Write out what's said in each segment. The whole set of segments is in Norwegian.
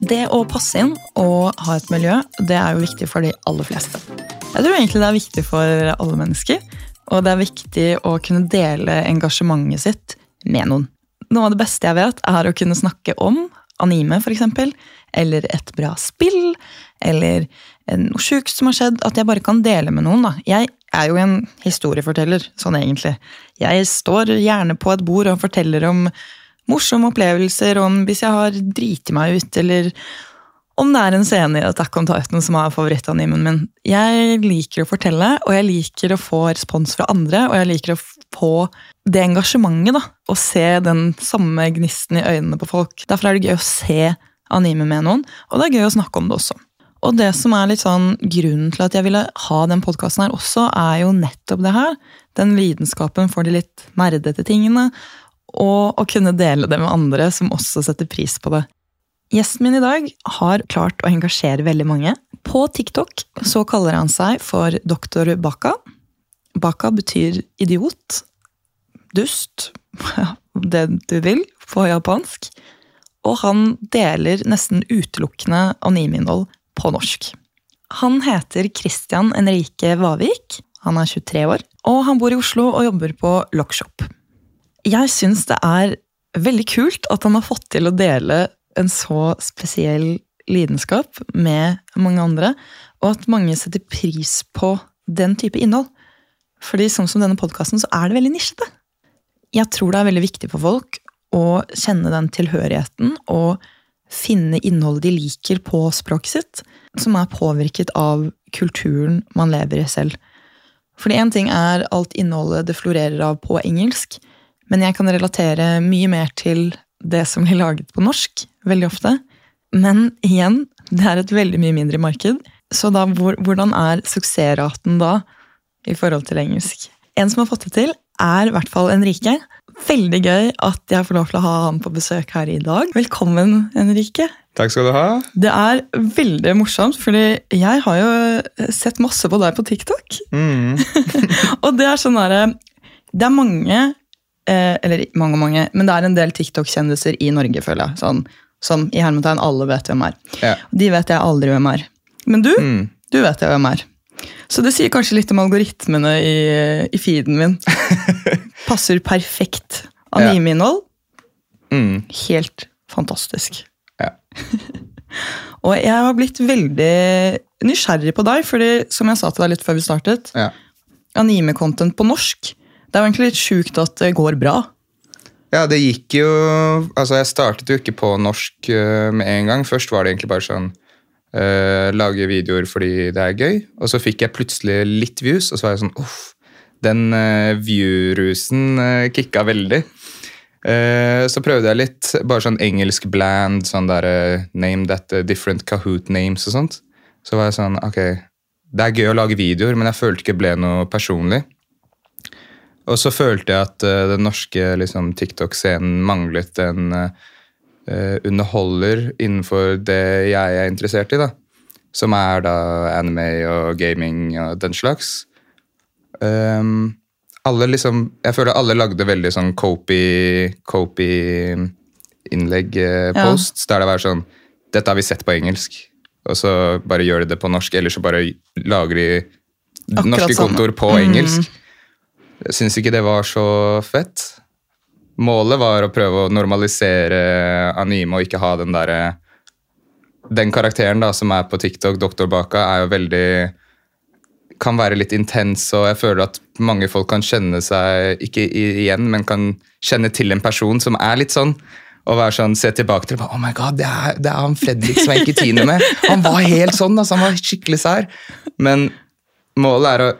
Det å passe inn og ha et miljø, det er jo viktig for de aller fleste. Jeg tror egentlig det er viktig for alle mennesker. Og det er viktig å kunne dele engasjementet sitt med noen. Noe av det beste jeg vet, er å kunne snakke om anime, f.eks. Eller et bra spill. Eller noe sjukt som har skjedd. At jeg bare kan dele med noen. da. Jeg er jo en historieforteller, sånn egentlig. Jeg står gjerne på et bord og forteller om morsomme opplevelser, om hvis jeg har driti meg ut, eller om det er en scene i Attack on Titan som er favorittanimen min. Jeg liker å fortelle, og jeg liker å få respons fra andre, og jeg liker å få det engasjementet, da. Og se den samme gnisten i øynene på folk. Derfor er det gøy å se anime med noen, og det er gøy å snakke om det også. Og det som er litt sånn grunnen til at jeg ville ha den podkasten her også, er jo nettopp det her. Den lidenskapen for de litt merdete tingene, og å kunne dele det med andre som også setter pris på det. Gjesten min i dag har klart å engasjere veldig mange. På TikTok så kaller han seg for doktor Baka. Baka betyr idiot. Dust. Det du vil på japansk. Og han deler nesten utelukkende animeinnhold på norsk. Han heter Christian Enrique Vavik. Han er 23 år, og han bor i Oslo og jobber på Lockshop. Jeg syns det er veldig kult at han har fått til å dele en så spesiell lidenskap med mange andre, og at mange setter pris på den type innhold. Fordi sånn som denne podkasten, så er det veldig nisjete. Jeg tror det er veldig viktig for folk å kjenne den tilhørigheten og finne innholdet de liker på språket sitt, som er påvirket av kulturen man lever i selv. Fordi én ting er alt innholdet det florerer av på engelsk, men jeg kan relatere mye mer til det som blir laget på norsk, veldig ofte. Men igjen, det er et veldig mye mindre marked. Så da, hvordan er suksessraten da i forhold til engelsk? En som har fått det til, er i hvert fall Enrique. Veldig gøy at jeg får lov til å ha han på besøk her i dag. Velkommen, Enrique. Takk skal du ha. Det er veldig morsomt, fordi jeg har jo sett masse på deg på TikTok. Mm. og det er sånn derre Det er mange Eh, eller mange, mange, men det er en del TikTok-kjendiser i Norge, føler jeg. Sånn, som i hermetegn alle vet hvem er. Ja. De vet jeg aldri hvem er. Men du, mm. du vet jeg hvem er. Så det sier kanskje litt om algoritmene i, i feeden min. Passer perfekt. Animeinnhold. Mm. Helt fantastisk. Ja. og jeg har blitt veldig nysgjerrig på deg, fordi som jeg sa til deg litt før vi startet, ja. anime-content på norsk det er jo egentlig litt sjukt at det går bra. Ja, det gikk jo Altså, jeg startet jo ikke på norsk uh, med en gang. Først var det egentlig bare sånn uh, Lage videoer fordi det er gøy. Og så fikk jeg plutselig litt views, og så var jeg sånn Uff. Den uh, view-rusen uh, kicka veldig. Så prøvde jeg litt bare sånn engelsk bland, sånn der name that different Kahoot names og sånt. Så var jeg sånn Ok, det er gøy å lage videoer, men jeg følte ikke det ble noe personlig. Og så følte jeg at uh, den norske liksom, TikTok-scenen manglet en uh, underholder innenfor det jeg er interessert i. da. Som er da anime og gaming og den slags. Um, alle liksom, Jeg føler alle lagde veldig sånn copy, innlegg uh, posts, ja. der det var sånn Dette har vi sett på engelsk, og så bare gjør de det på norsk. Eller så bare lager de Akkurat norske kontoer på mm. engelsk. Jeg syns ikke det var så fett. Målet var å prøve å normalisere anime og ikke ha den derre Den karakteren da som er på TikTok, Doktor Baka, er jo veldig Kan være litt intens, og jeg føler at mange folk kan kjenne seg Ikke igjen, men kan kjenne til en person som er litt sånn. Og være sånn, se tilbake til oh my god, det er, det er han Fredrik som jeg gikk i tiende med. Han var helt sånn, altså, han var skikkelig sær. Men målet er å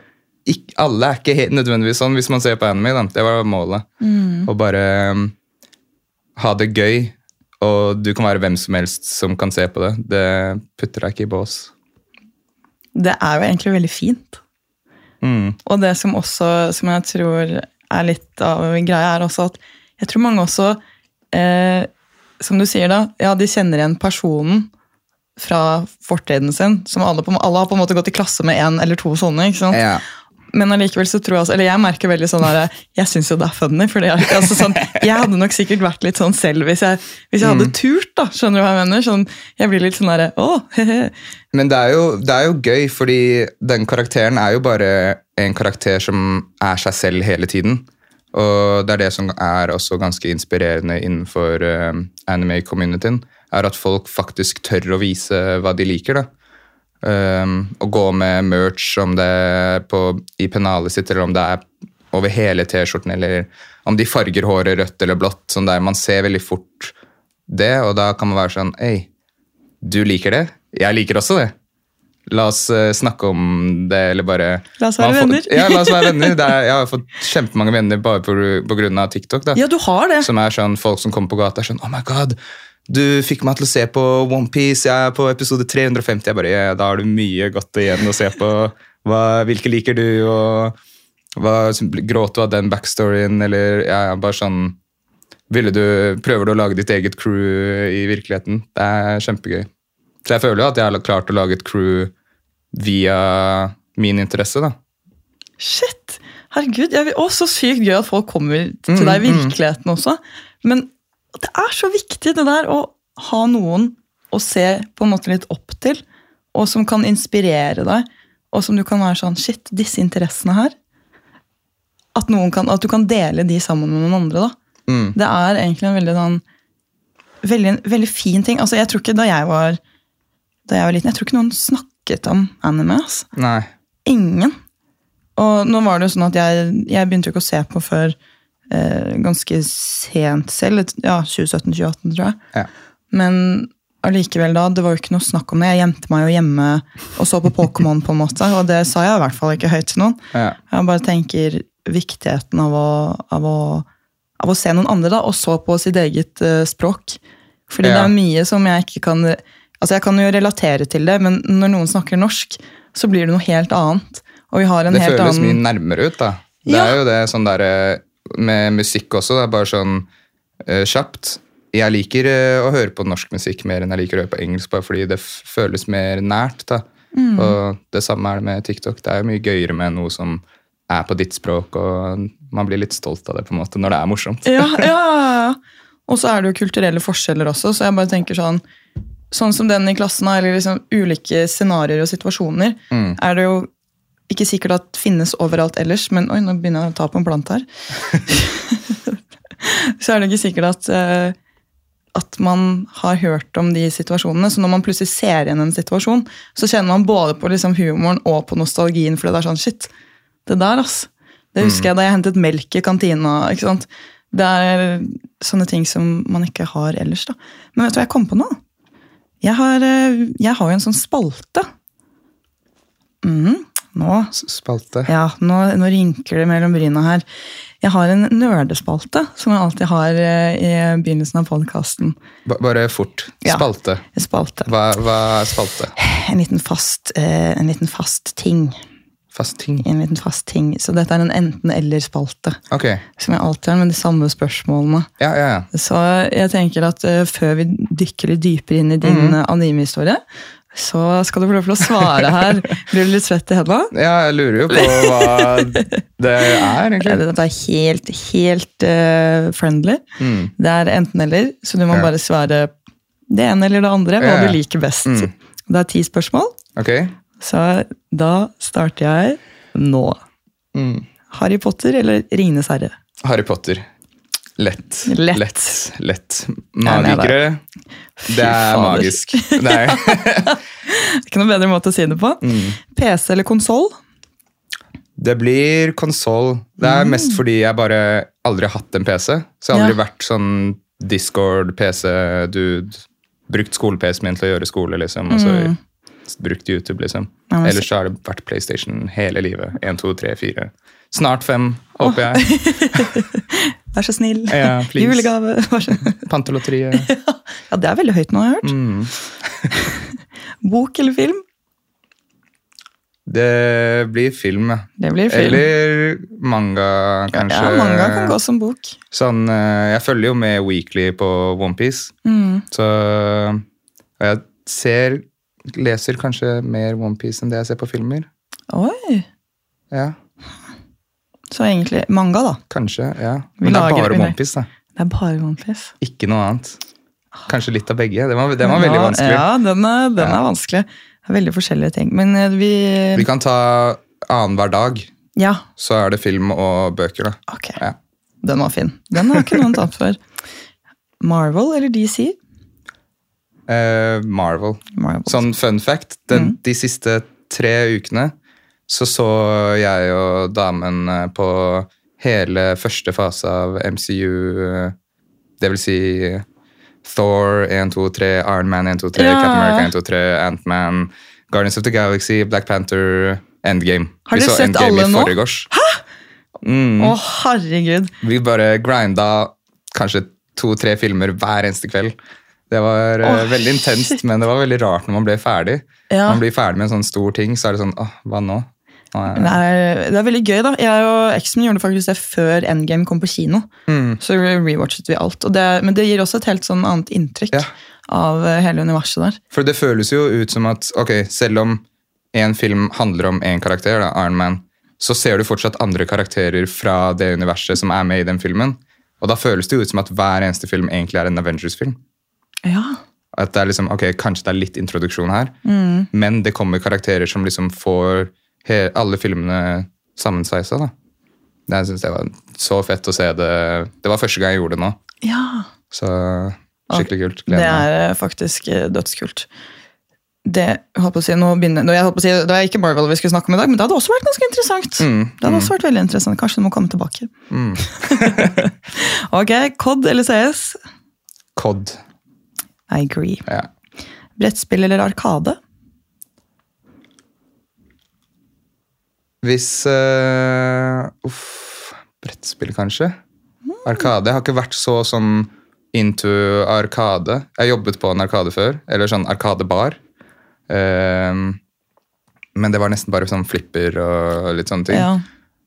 ikke, alle er ikke helt nødvendigvis sånn hvis man ser på anime. Da. Det var målet. Mm. Å bare um, ha det gøy, og du kan være hvem som helst som kan se på det. Det putter deg ikke i bås. Det er jo egentlig veldig fint. Mm. Og det som også, som jeg tror er litt av greia, er også at jeg tror mange også eh, Som du sier, da. Ja, de kjenner igjen personen fra fortiden sin. som alle, på, alle har på en måte gått i klasse med én eller to sånne. ikke sant? Ja. Men allikevel så tror jeg også, eller jeg merker veldig sånn der, jeg syns jo det er funny. fordi jeg, altså sånn, jeg hadde nok sikkert vært litt sånn selv hvis jeg, hvis jeg hadde turt. da, Skjønner du hva jeg mener? Sånn, jeg blir litt sånn derre Å, he-he. Men det er, jo, det er jo gøy, fordi den karakteren er jo bare en karakter som er seg selv hele tiden. Og det er det som er også ganske inspirerende innenfor uh, anime-communityen. Er at folk faktisk tør å vise hva de liker. da. Um, å gå med merch, om det er på, i pennalet sitt, eller om det er over hele T-skjorten, eller om de farger håret rødt eller blått. sånn der Man ser veldig fort det, og da kan man være sånn Hei, du liker det? Jeg liker også det. La oss eh, snakke om det, eller bare La oss være får- venner. Ja, la oss være venner. Det er, jeg har fått kjempemange venner bare på, på grunn av TikTok. da. Ja, du har det. Som er sånn folk som kommer på gata er sånn Oh my god, du fikk meg til å se på OnePiece. Jeg er på episode 350. Jeg bare, ja, Da har du mye godt igjen å se på. Hva, hvilke liker du, og hva, gråt du av den backstoryen, eller ja, bare sånn ville du, Prøver du å lage ditt eget crew i virkeligheten? Det er kjempegøy. Så jeg føler jo at jeg har klart å lage et crew via min interesse. da. Shit! Herregud, jeg vil, å, Så sykt gøy at folk kommer til Mm, deg i mm. virkeligheten også. Men det er så viktig det der å ha noen å se på en måte litt opp til, og som kan inspirere deg, og som du kan være sånn Shit, disse interessene her. At, kan, at du kan dele de sammen med noen andre. da. Mm. Det er egentlig en veldig sånn veldig, veldig fin ting. Altså, jeg tror ikke da jeg var da jeg var liten, jeg tror ikke noen snakket om anime. Altså. Ingen. Og nå var det jo sånn at jeg, jeg begynte jo ikke å se på før eh, ganske sent selv. Ja, 2017-2018, tror jeg. Ja. Men allikevel da, det var jo ikke noe snakk om det. Jeg gjemte meg jo hjemme og så på Pokémon, på en måte, og det sa jeg i hvert fall ikke høyt til noen. Ja. Jeg bare tenker viktigheten av å, av å, av å se noen andre, da, og så på sitt eget uh, språk. Fordi det er mye som jeg ikke kan Altså, jeg kan jo relatere til det, men når noen snakker norsk, så blir det noe helt annet. Og vi har en Det helt føles mye nærmere ut, da. Det Ja. er jo det sånn derre Med musikk også, det er bare sånn uh, kjapt. Jeg liker uh, å høre på norsk musikk mer enn jeg liker å høre på engelsk, bare fordi det føles mer nært. da. Mm. Og det samme er det med TikTok. Det er jo mye gøyere med noe som er på ditt språk, og man blir litt stolt av det på en måte når det er morsomt. Ja, ja. Og så er det jo kulturelle forskjeller også, så jeg bare tenker sånn Sånn som den i klassen, eller liksom ulike scenarioer og situasjoner, Mm. er det jo ikke sikkert at finnes overalt ellers, men oi, nå begynner jeg å ta på en plant her. så er det ikke sikkert at, eh, at man har hørt om de situasjonene. Så når man plutselig ser igjen en situasjon, så kjenner man både på liksom humoren og på nostalgien, for det er sånn shit, det der, ass. Det husker jeg da jeg hentet melk i kantina. ikke sant? Det er sånne ting som man ikke har ellers. da. Men vet du hva jeg kom på nå? Jeg har, eh, jeg har jo en sånn spalte. Mhm, nå Spalte. ja, nå, nå rynker det mellom bryna her. Jeg har en nerdespalte som jeg alltid har eh, i begynnelsen av podkasten. Bare fort. Ja. Spalte. Spalte. Hva, hva er spalte? En liten fast, eh, en liten fast ting. Fast ting. En liten fast ting. Så dette er en enten-eller-spalte. Okay. Som jeg alltid har med de samme spørsmålene. Ja, ja, ja. Så jeg tenker at eh, før vi dykker litt dypere inn i din mm -hmm. anime-historie, så skal du få lov til å svare her. Blir du litt svett i hendene? Ja, jeg lurer jo på hva det er, egentlig. Dette er helt, helt uh, friendly. Mm. Det er enten-eller, så du må Ja. bare svare det ene eller det andre, hva Ja, du liker best. Mm. Det er ti spørsmål, Ok. så da starter jeg nå. Mm. Harry Potter eller Ringenes herre? Harry Potter. Lett. Lett. Lett. Lett. Er Magikere. Det er magisk. Det er. Ikke noe bedre måte å si det på. Mm. PC eller konsoll? Det blir konsoll. Det er mest fordi jeg bare aldri har hatt en PC. Så jeg har aldri Ja. vært sånn Discord-PC-dude. Brukt skole-PC-en min til å gjøre skole, liksom. Og så brukt YouTube, liksom. Ellers så har det vært PlayStation hele livet. 1, 2, 3, 4. Snart fem, håper jeg. Vær så snill. Ja. Julegave. Pantelotteriet. Ja, det er veldig høyt nå, har jeg hørt. Mm. Bok eller film? Det blir film, ja. Det blir film. Eller manga, kanskje. ja, manga kan gå som bok. Sånn, eh, jeg følger jo med weekly på OnePiece. Mm. Så og jeg ser Leser kanskje mer OnePiece enn det jeg ser på filmer. Oi. Ja. Så egentlig manga, da. Kanskje, ja. Men det er bare Onepiece, da. Det er bare OnePiece. Ikke noe annet. Kanskje litt av begge. Det var, det var veldig vanskelig. Ja, den er, den Ja. er vanskelig. Det er veldig forskjellige ting. Men eh, vi Vi kan ta annenhver dag, Ja, så er det film og bøker, da. ok. Ja. Den var fin. Den har ikke noen tatt før. Marvel eller DC? Uh, Marvel. Marvel. Sånn fun fact, den, de siste tre ukene så så jeg og damen eh, på hele første fase av MCU, eh, det vil si Thor 1, 2, 3, Iron Man 1, 2, 3, Ja. Captain America 1, 2, 3, Ant-Man, Guardians of the Galaxy, Black Panther, Endgame. Har dere sett Endgame alle nå? Hæ?! Mm. Å, herregud. Vi bare grinda kanskje to-tre filmer hver eneste kveld. Det var oh, veldig intenst, shit. men det var veldig rart når man ble ferdig. Ja. Man blir ferdig med en sånn stor ting, så er det sånn åh, hva nå? Det er, det er veldig gøy, da. Jeg og eksen gjorde faktisk det før Endgame kom på kino. Mm. Så rewatchet vi alt. Det, men det gir også et helt sånn annet inntrykk Ja. av eh, hele universet der. For det føles jo ut som at ok, selv om en film handler om én karakter, da, Iron Man, så ser du fortsatt andre karakterer fra det universet som er med i den filmen. Og da føles det jo ut som at hver eneste film egentlig er en Avengers-film. Ja. At det er liksom, ok, Kanskje det er litt introduksjon her, men det kommer karakterer som liksom får alle filmene sammensveisa. da. Jeg synes det var så fett å se det. Det var første gang jeg gjorde det nå. ja. Så skikkelig kult. Det Gleder meg. er eh, faktisk eh, dødskult. Det, holdt på å si, nå begynner, jeg holdt på å si, det var ikke Marvel vi skulle snakke om i dag, men det hadde også vært ganske interessant. Mm, Det hadde også vært veldig interessant. Kanskje du må komme tilbake. Mm. ok, COD eller CS? COD. I agree. Ja. Brettspill eller Arkade? Hvis uh, Uff. Brettspill, kanskje? Arkade. Jeg har ikke vært så sånn into arkade. Jeg har jobbet på en arkade før, eller sånn arkadebar. Uh, men det var nesten bare sånn flipper og litt sånne ting. Ja,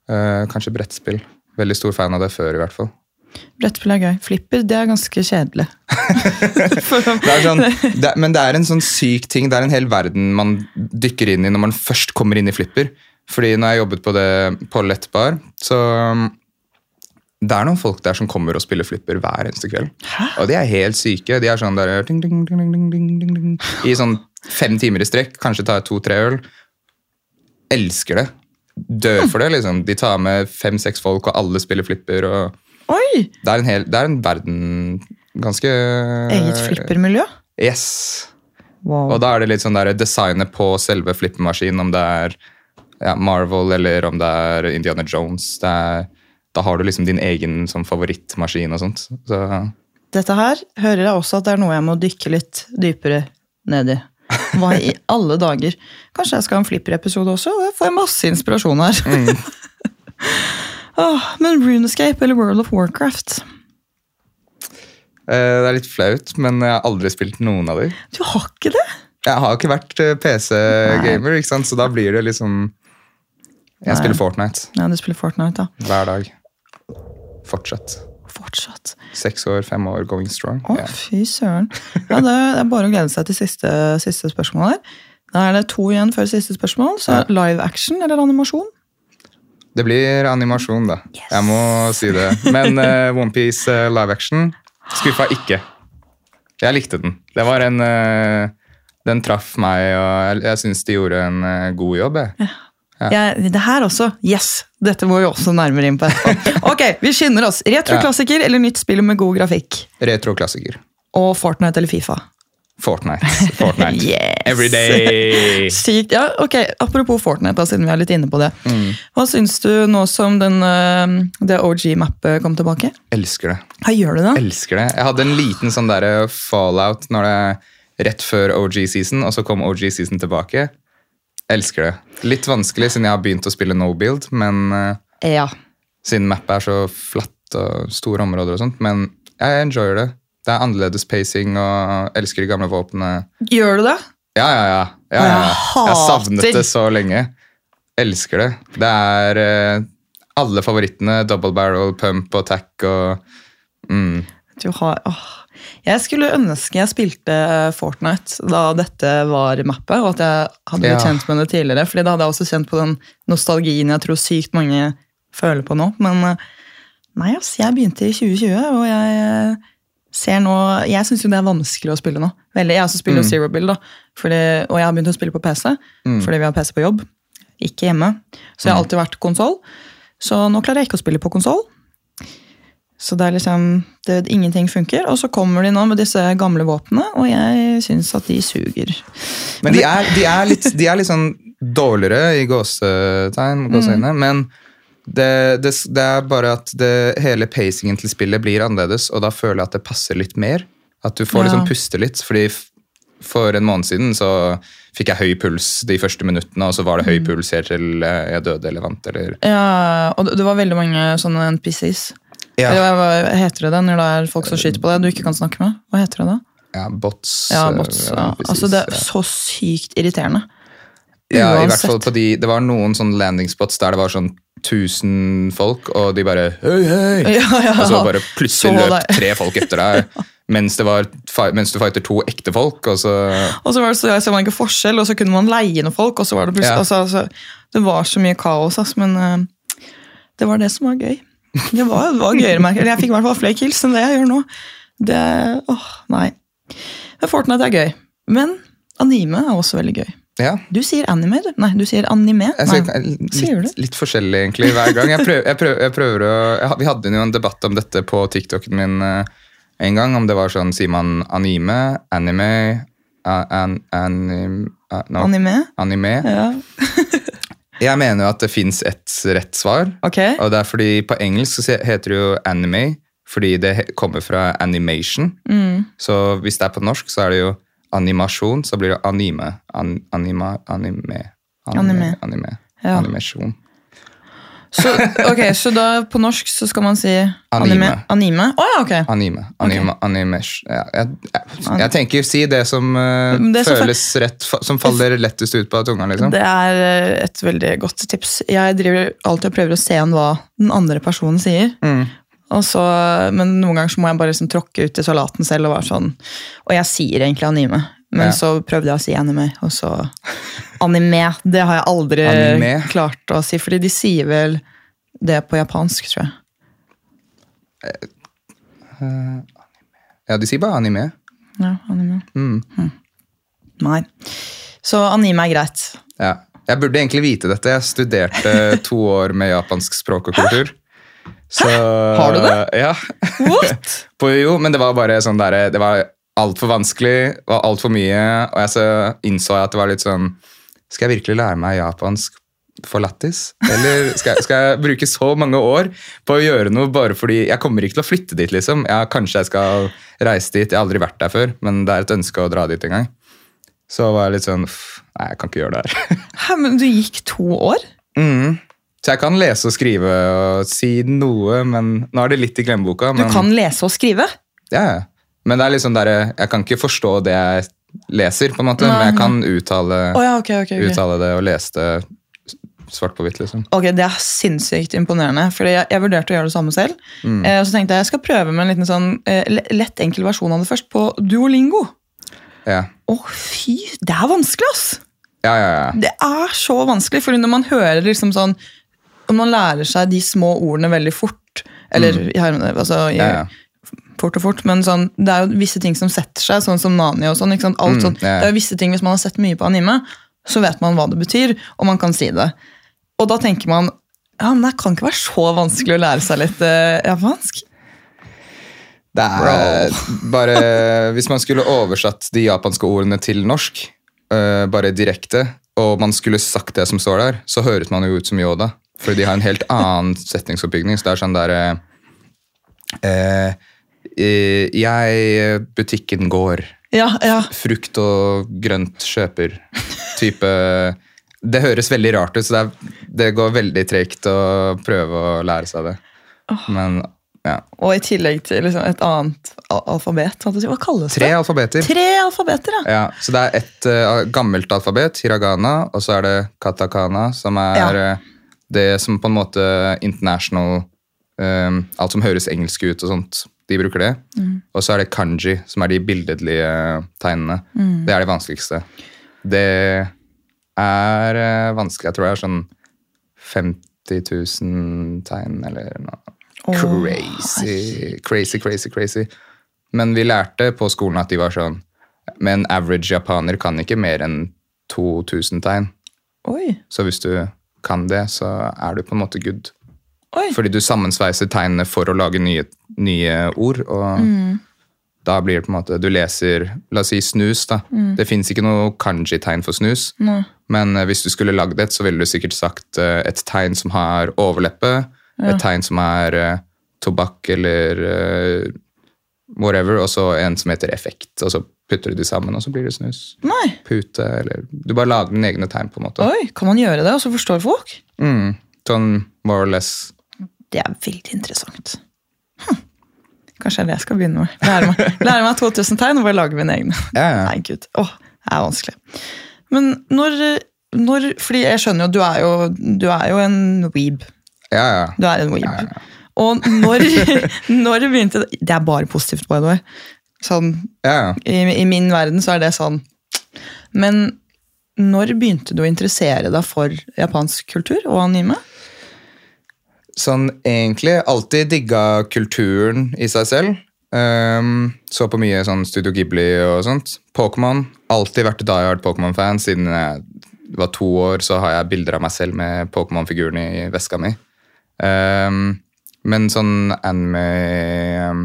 Uh, kanskje brettspill. Veldig stor fan av det før, i hvert fall. brettspill er gøy. Flipper, det er ganske kjedelig. Det sånn, det, men det er en sånn syk ting. Det er en hel verden man dykker inn i når man først kommer inn i flipper. Fordi når jeg jobbet på det på Lettbar, så um, Det er noen folk der som kommer og spiller flipper hver eneste kveld. Hæ? Og de er helt syke. De er sånn der ding, ding, ding, ding, ding, ding, ding, I sånn fem timer i strekk. Kanskje tar to-tre øl. Elsker det. Dør for det, liksom. De tar med fem-seks folk, og alle spiller flipper. og Oi! Det er en, hel, det er en verden ganske Eget flippermiljø. Yes. Wow. Og da er det litt sånn der designet på selve flippermaskinen, om det er ja, Marvel eller om det er Indiana Jones. Er, da har du liksom din egen sånn, favorittmaskin og sånt. Så Dette her hører jeg også at det er noe jeg må dykke litt dypere ned i. Hva i alle dager? Kanskje jeg skal ha en flipper-episode også? Da får jeg masse inspirasjon her. Åh, men Runescape eller World of Warcraft? eh, det er litt flaut, men jeg har aldri spilt noen av dem. Du har ikke det? Jeg har ikke vært eh, PC-gamer, ikke sant? så da blir det liksom Jeg spiller Fortnite Ja, du spiller Fortnite, da. hver dag. Fortsatt. Fortsatt. Seks år, fem år, going strong. Å, Ja. fy søren. Ja, det er bare å glede seg til siste, siste spørsmål her. Da er det to igjen før siste spørsmål. Så live action eller animasjon? Det blir animasjon, da. Jeg må si det. Men uh, Onepiece uh, live action skuffa ikke. Jeg likte den. Det var en uh, Den traff meg, og jeg, jeg syns de gjorde en uh, god jobb. Jeg. Jeg, det her også. Yes! Dette må vi også nærmere inn på. Ok, vi skynder oss. Retroklassiker eller nytt spill med god grafikk? Retroklassiker. Og Fortnite eller Fifa? Fortnite. Fortnite. Yes. Every day. Sykt. Ja, ok. Apropos Fortnite, da, siden vi er litt inne på det. Mm. Hva syns du nå som den, eh, det OG-mappet kom tilbake? Elsker det. Hva gjør du da? Elsker det. Jeg hadde en liten sånn der fallout når det rett før OG-season, og så kom OG-season tilbake. Elsker det. Litt vanskelig siden jeg har begynt å spille no build, men eh, Ja. siden mappet er så flatt og store områder og sånt. Men jeg enjoyer det. Det er annerledes pacing og elsker de gamle våpnene. Gjør du det? Ja, ja, ja. ja, ja. Jeg Jeg har savnet det så lenge. Elsker det. Det er eh, alle favorittene. Double barrel, pump og tack og mm. Har, åh. Jeg skulle ønske jeg spilte Fortnite da dette var mappet, og at jeg hadde blitt Ja. kjent med det tidligere. fordi da hadde jeg også kjent på den nostalgien jeg tror sykt mange føler på nå. Men eh, nei, ass, jeg begynte i 2020, og jeg eh, ser nå Jeg syns jo det er vanskelig å spille nå. Veldig. Jeg også spiller mm. Zero Bill, da. Fordi, og jeg har begynt å spille på PC, fordi vi har PC på jobb. Ikke hjemme. Så jeg har alltid vært konsoll. Så nå klarer jeg ikke å spille på konsoll. Så det er liksom det, Ingenting funker. Og så kommer de nå med disse gamle våpnene, og jeg syns at de suger. Men de er, de er, litt, de er litt sånn dårligere i gåsetegn, gåseøyne, men det, det, det er bare at det, hele pacingen til spillet blir annerledes, og da føler jeg at det passer litt mer. At du får Ja. liksom puste litt. fordi for en måned siden så fikk jeg høy puls de første minuttene, og så var det høy puls helt til eh, jeg døde eller vant. Eller, Ja, og det det var veldig mange sånne NPCs. Ja, Eller hva heter det da, når det er folk som skyter på deg du ikke kan snakke med? Hva heter det da? ja, bots. Ja, bots. Ja. Altså, det er så sykt irriterende. Ja, i hvert fall på de, Det var noen sånne landingspots der det var sånn 1000 folk, og de bare Hei, hei! Ja, ja. Og så bare plutselig Så løp tre folk etter deg mens, det var, mens du fighter to ekte folk, og så Og så var det så, så man ikke forskjell, og så kunne man leie noen folk, og så var det plutselig Ja. altså, altså, Det var så mye kaos, ass, men uh, det var det som var gøy. Det var, det var gøyere, merker jeg. Fikk i hvert fall flere kills enn det jeg gjør nå. Det, åh, nei. Fortnite er gøy. Men anime er også veldig gøy. Ja. Du sier anime, du. Nei, du sier anime. Nei. litt, Sier du? litt, litt forskjellig, egentlig, hver gang. Jeg prøver, jeg prøver, jeg prøver å jeg, Vi hadde jo en debatt om dette på TikToken min eh, en gang, om det var sånn Sier man anime, anime, an, an, an, no, Anime? anime? Ja. Jeg mener jo at det fins ett rett svar. Okay. Og det er fordi På engelsk så heter det jo anime, fordi det kommer fra animation. Mm. Så hvis det er på norsk, så er det jo animasjon, så blir det anime. An, anima, anime. Anime. anime. Ja. Animasjon. Så, ok, så da på norsk så skal man si anime? Anime. Å oh, ja, ok. Anime. anime animation. Ja, jeg, jeg, jeg tenker si det som uh, det føles føles rett, som faller lettest ut på tunga. liksom. Det er eh, et veldig godt tips. Jeg driver alltid og prøver å se an hva den andre personen sier. Mm. Så, men noen ganger så må jeg bare liksom tråkke ut i salaten selv og være sånn Og jeg sier egentlig anime, men Ja. så prøvde jeg å si anime, og så Anime, det har jeg aldri Anime? klart å si, fordi de sier vel det på japansk, tror jeg. Ja, de sier bare anime. Ja, anime. Mm. Hm. Nei. Så anime er greit. Ja. Jeg burde egentlig vite dette. Jeg studerte to år med japansk språk og kultur. Så, Har du det? Ja. What? På, jo, men det var bare sånn der, Det var altfor vanskelig, var altfor mye, og jeg så innså jeg at det var litt sånn Skal jeg virkelig lære meg japansk for lættis? Eller skal, jeg- skal jeg bruke så mange år på å gjøre noe bare fordi Jeg kommer ikke til å flytte dit, liksom. Ja, kanskje jeg skal reise dit. Jeg har aldri vært der før, men det er et ønske å dra dit en gang. Så var jeg litt sånn "Pff, Nei, jeg kan ikke gjøre det her. Hæ, men du gikk to år? Mm. Så jeg kan lese og skrive og si noe, men nå er det litt i glemmeboka. Du kan lese og skrive? ja, ja. men det er liksom der, jeg kan ikke forstå det jeg leser, på en måte, Nei, men jeg kan uttale, oh, ja, okay, okay, okay. uttale det og lese det svart på hvitt. liksom. Ok, Det er sinnssykt imponerende. Fordi jeg, jeg vurderte å gjøre det samme selv. Mm. Eh, og så tenkte jeg jeg skal prøve med en liten sånn eh, lett, enkel versjon av det først på Duolingo. Ja. Å, fy! Det er vanskelig, ass! Ja, ja, ja. Det er så vanskelig, for når man hører liksom sånn Om man lærer seg de små ordene veldig fort, eller mm. hermene, altså, ja, ja. fort og fort, men sånn, det er jo visse ting som setter seg, sånn som Nani og sånn. Mm, sånn. ja. Det er jo visse ting, Hvis man har sett mye på anime, så vet man hva det betyr, og man kan si det. Og da tenker man ja, men det kan ikke være så vanskelig å lære seg litt eh, japansk. Det er bare Hvis man skulle oversatt de japanske ordene til norsk, øh, bare direkte, og man skulle sagt det som står der, så høres man jo ut som Yoda. Fordi de har en helt annen setningsoppbygning. Så det er sånn der eh, eh, Jeg Butikken går. Ja, ja. Frukt og grønt kjøper. Type Det høres veldig rart ut, så det, er, det går veldig tregt å prøve å lære seg det. Men ja. Og i tillegg til liksom, et annet alfabet. Hva kalles det? Tre alfabeter. Tre alfabeter, ja. Ja, så det er et uh, gammelt alfabet, hiragana, og så er det katakana, som er Ja. eh, det som på en måte international um, Alt som høres engelsk ut og sånt, de bruker det. Mm. Og så er det kanji, som er de billedlige tegnene. Mm. Det er det vanskeligste. Det er eh, vanskelig. Jeg tror det er sånn 000 tegn, eller noe Oh. crazy, crazy, crazy, crazy. Men vi lærte på skolen at de var sånn Men en average japaner kan ikke mer enn 2000 tegn. Oi. Så hvis du kan det, så er du på en måte good. Oi. Fordi du sammensveiser tegnene for å lage nye, nye ord, og da blir det på en måte Du leser La oss si snus, da. Det fins ikke noe kanji-tegn for snus. No. Men eh, hvis du skulle lagd et, så ville du sikkert sagt eh, et tegn som har overleppe, et tegn som er eh, tobakk eller whatever, og så en som heter effekt. Og så putter du de sammen, og så blir det snus. Nei. Pute, eller Du bare lager dine egne tegn, på en måte. Oi, kan man gjøre det, og så forstår folk? Mm, sånn more or less. Det er veldig interessant. Hm. Kanskje det er det jeg skal begynne med. Lære meg, lære meg 2000 tegn og bare lage mine egne. Ja, ja. Nei, gud. Åh, det er vanskelig. Men når, når Fordi jeg skjønner jo, du er jo, du er jo en weeb. Ja, ja. Du er en weeb. Ja, Og når, når begynte det Det er bare positivt, by the way. Sånn, ja, ja. i, I min verden så er det sånn. Men når begynte du å interessere deg for japansk kultur og anime? Sånn egentlig alltid digga kulturen i seg selv. Um, så på mye sånn Studio Ghibli og sånt. Pokémon. Alltid vært die hard Pokémon-fan. Siden jeg var to år, så har jeg bilder av meg selv med Pokémon-figuren i veska mi. Um, men sånn anime um,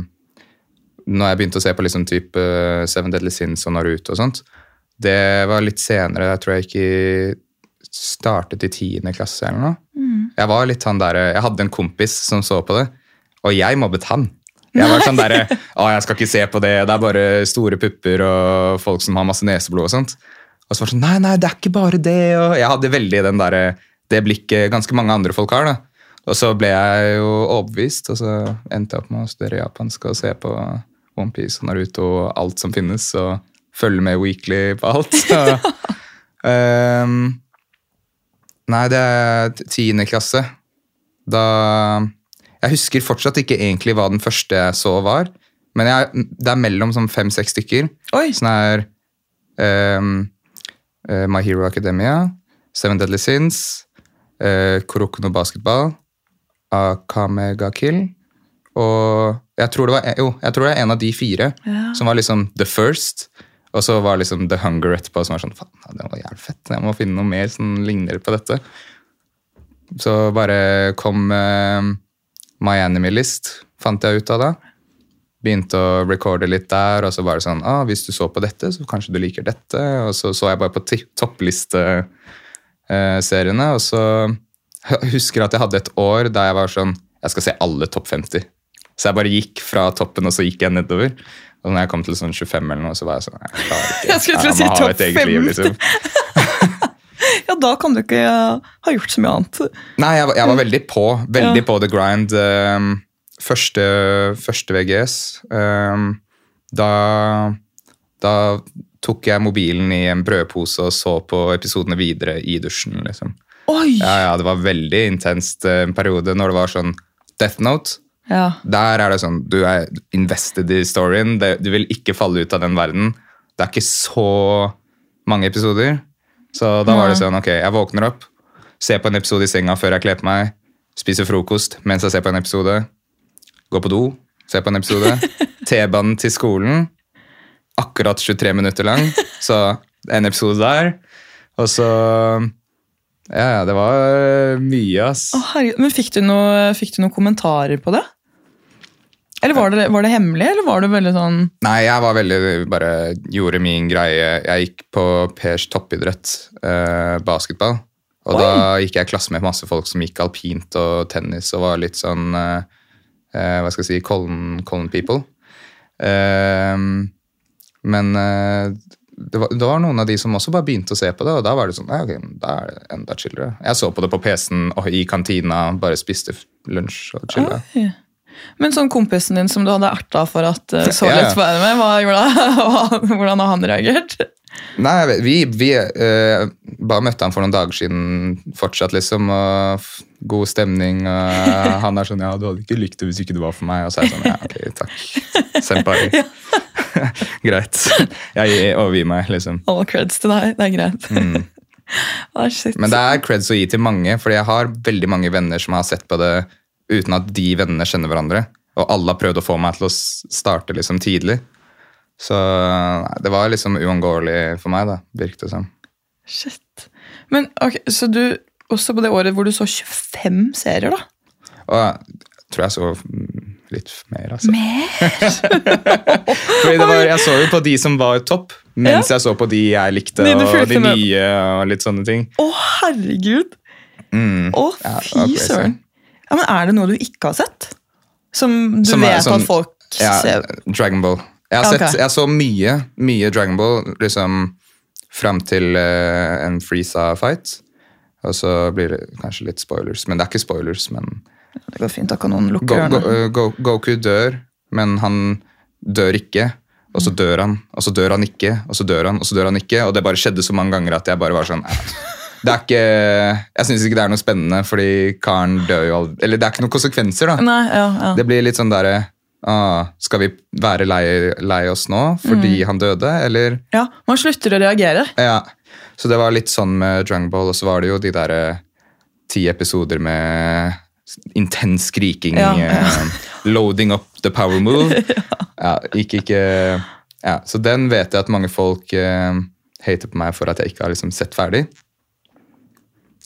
Når jeg begynte å se på liksom type Seven Deadly Sins og Naruto og sånt, det var litt senere. Jeg tror jeg ikke startet i tiende klasse eller noe. Jeg var litt han der, jeg hadde en kompis som så på det, og jeg mobbet han. Jeg var sånn der, å jeg skal ikke se på det, det er bare store pupper og folk som har masse neseblod og sånt. Og så var det sånn, nei, nei, det er ikke bare det. Og jeg hadde veldig den der, det blikket ganske mange andre folk har. da. Og så ble jeg jo overbevist, og så endte jeg opp med å studere japansk og se på OnePiece og Naruto og alt som finnes, og følge med weekly på alt. Så, ehm, nei, det er tiende klasse. Da Jeg husker fortsatt ikke egentlig hva den første jeg så var, men jeg, det er mellom sånn fem-seks stykker. Oi! Sånn er um, uh, My Hero Academia, Seven Deadly Sins, uh, Korokono Basketball, Akamega Kill, og jeg tror, det var, jo, jeg tror det er en av de fire Ja. som var liksom the first. Og så var liksom The Hunger etterpå, som var sånn faen, det var jævlig fett. Jeg må finne noe mer som ligner på dette. Så bare kom uh, My List, fant jeg ut av da. Begynte å recorde litt der, og så var det sånn ah, Hvis du så på dette, så kanskje du liker dette. Og så så jeg bare på topplisteseriene, topplisteseriene, og så jeg husker at jeg hadde et år da jeg var sånn Jeg skal se alle topp 50. Så jeg bare gikk fra toppen, og så gikk jeg nedover. Og når jeg kom til sånn 25 eller noe, så var jeg sånn Jeg ikke. Jeg skulle til å si topp et eget liv, liksom. Ja, da kan du ikke ha gjort så mye annet. Nei, jeg, jeg var veldig på. Veldig Ja. på the grind. Um, første, første VGS um, da, da tok jeg mobilen i en brødpose og så på episodene videre i dusjen. liksom. Oi! Ja, ja, Det var veldig intenst eh, en periode når det var sånn Death Note. Ja. Der er det sånn, du er invested i storyen. Det, du vil ikke falle ut av den verden. Det er ikke så mange episoder. Så da var det sånn, ok, jeg våkner opp, ser på en episode i senga før jeg kler på meg, spiser frokost mens jeg ser på en episode, går på do, ser på en episode, T-banen til skolen, akkurat 23 minutter lang, så en episode der, og så, ja, ja, det var mye, ass. Å. Men fikk du, noe, fikk du noen kommentarer på det? Eller var det, var det hemmelig, eller var det veldig sånn Nei, jeg var veldig, bare gjorde min greie. Jeg gikk på Pers toppidrett, eh, basketball. Og Oi. da gikk jeg i klasse med masse folk som gikk alpint og tennis og var litt sånn eh, eh, Hva skal jeg si Colin, Colin people. Eh, men eh, det, var, det var noen av de som også bare begynte å se på det, og da var det sånn ja, ok, da er det enda chillere. Jeg så på det på PC-en og i kantina, bare spiste lunsj og chilla. Oi. Men sånn kompisen din som du hadde erta for at uh, så lett på henne med, hva gjorde han? hvordan har han reagert? Nei, vi, vi uh, bare møtte han for noen dager siden fortsatt, liksom. Og god stemning. Og han er sånn Ja, du hadde ikke likt det hvis ikke det var for meg. Og så er jeg sånn Ja, ok, takk. Senpai. Greit. Jeg overgir meg, liksom. All creds til deg, det er greit. Mm. Shit. Men det er creds å gi til mange, fordi jeg har veldig mange venner som har sett på det uten at de vennene kjenner hverandre. Og alle har prøvd å få meg til å starte liksom tidlig. Så det var liksom uunngåelig for meg, da, virket det som. Shit. Men ok, Så du, også på det året hvor du så 25 serier, da? Og jeg tror jeg så mm, litt mer, altså. Mer? Fordi det var, jeg så jo på de som var topp, mens jeg så på de jeg likte, De og de nye, og litt sånne ting. Å, herregud! Mm. Å, fy ja, søren. Ja, men Er det noe du ikke har sett? Som du Som er vet som, at folk Ja, ser Dragon Ball. Jeg, har okay. sett, jeg så mye, mye Dragon Ball liksom fram til uh, en Freeza-fight. Og så blir det kanskje litt spoilers. Men det er ikke spoilers. men Det går fint, da kan noen lukke Go, Go, eh, Go, Goku dør, men han dør ikke. Og så dør han, og så dør han ikke, og så dør han, og så dør han ikke. Og det bare skjedde så mange ganger at jeg bare var sånn det er ikke, Jeg syns ikke det er noe spennende, fordi karen dør jo aldri Eller det er ikke noen konsekvenser, da. Nei, ja, ja. Det blir litt sånn derre ah, Skal vi være lei, lei oss nå fordi han døde, eller ja. Man slutter å reagere. Ja. Så det var litt sånn med Drungball, og så var det jo de derre ti episoder med intens skriking. Ja, ja. eh, loading up the power move. ja, gikk ikke ja, Så den vet jeg at mange folk eh, hater på meg for at jeg ikke har liksom sett ferdig.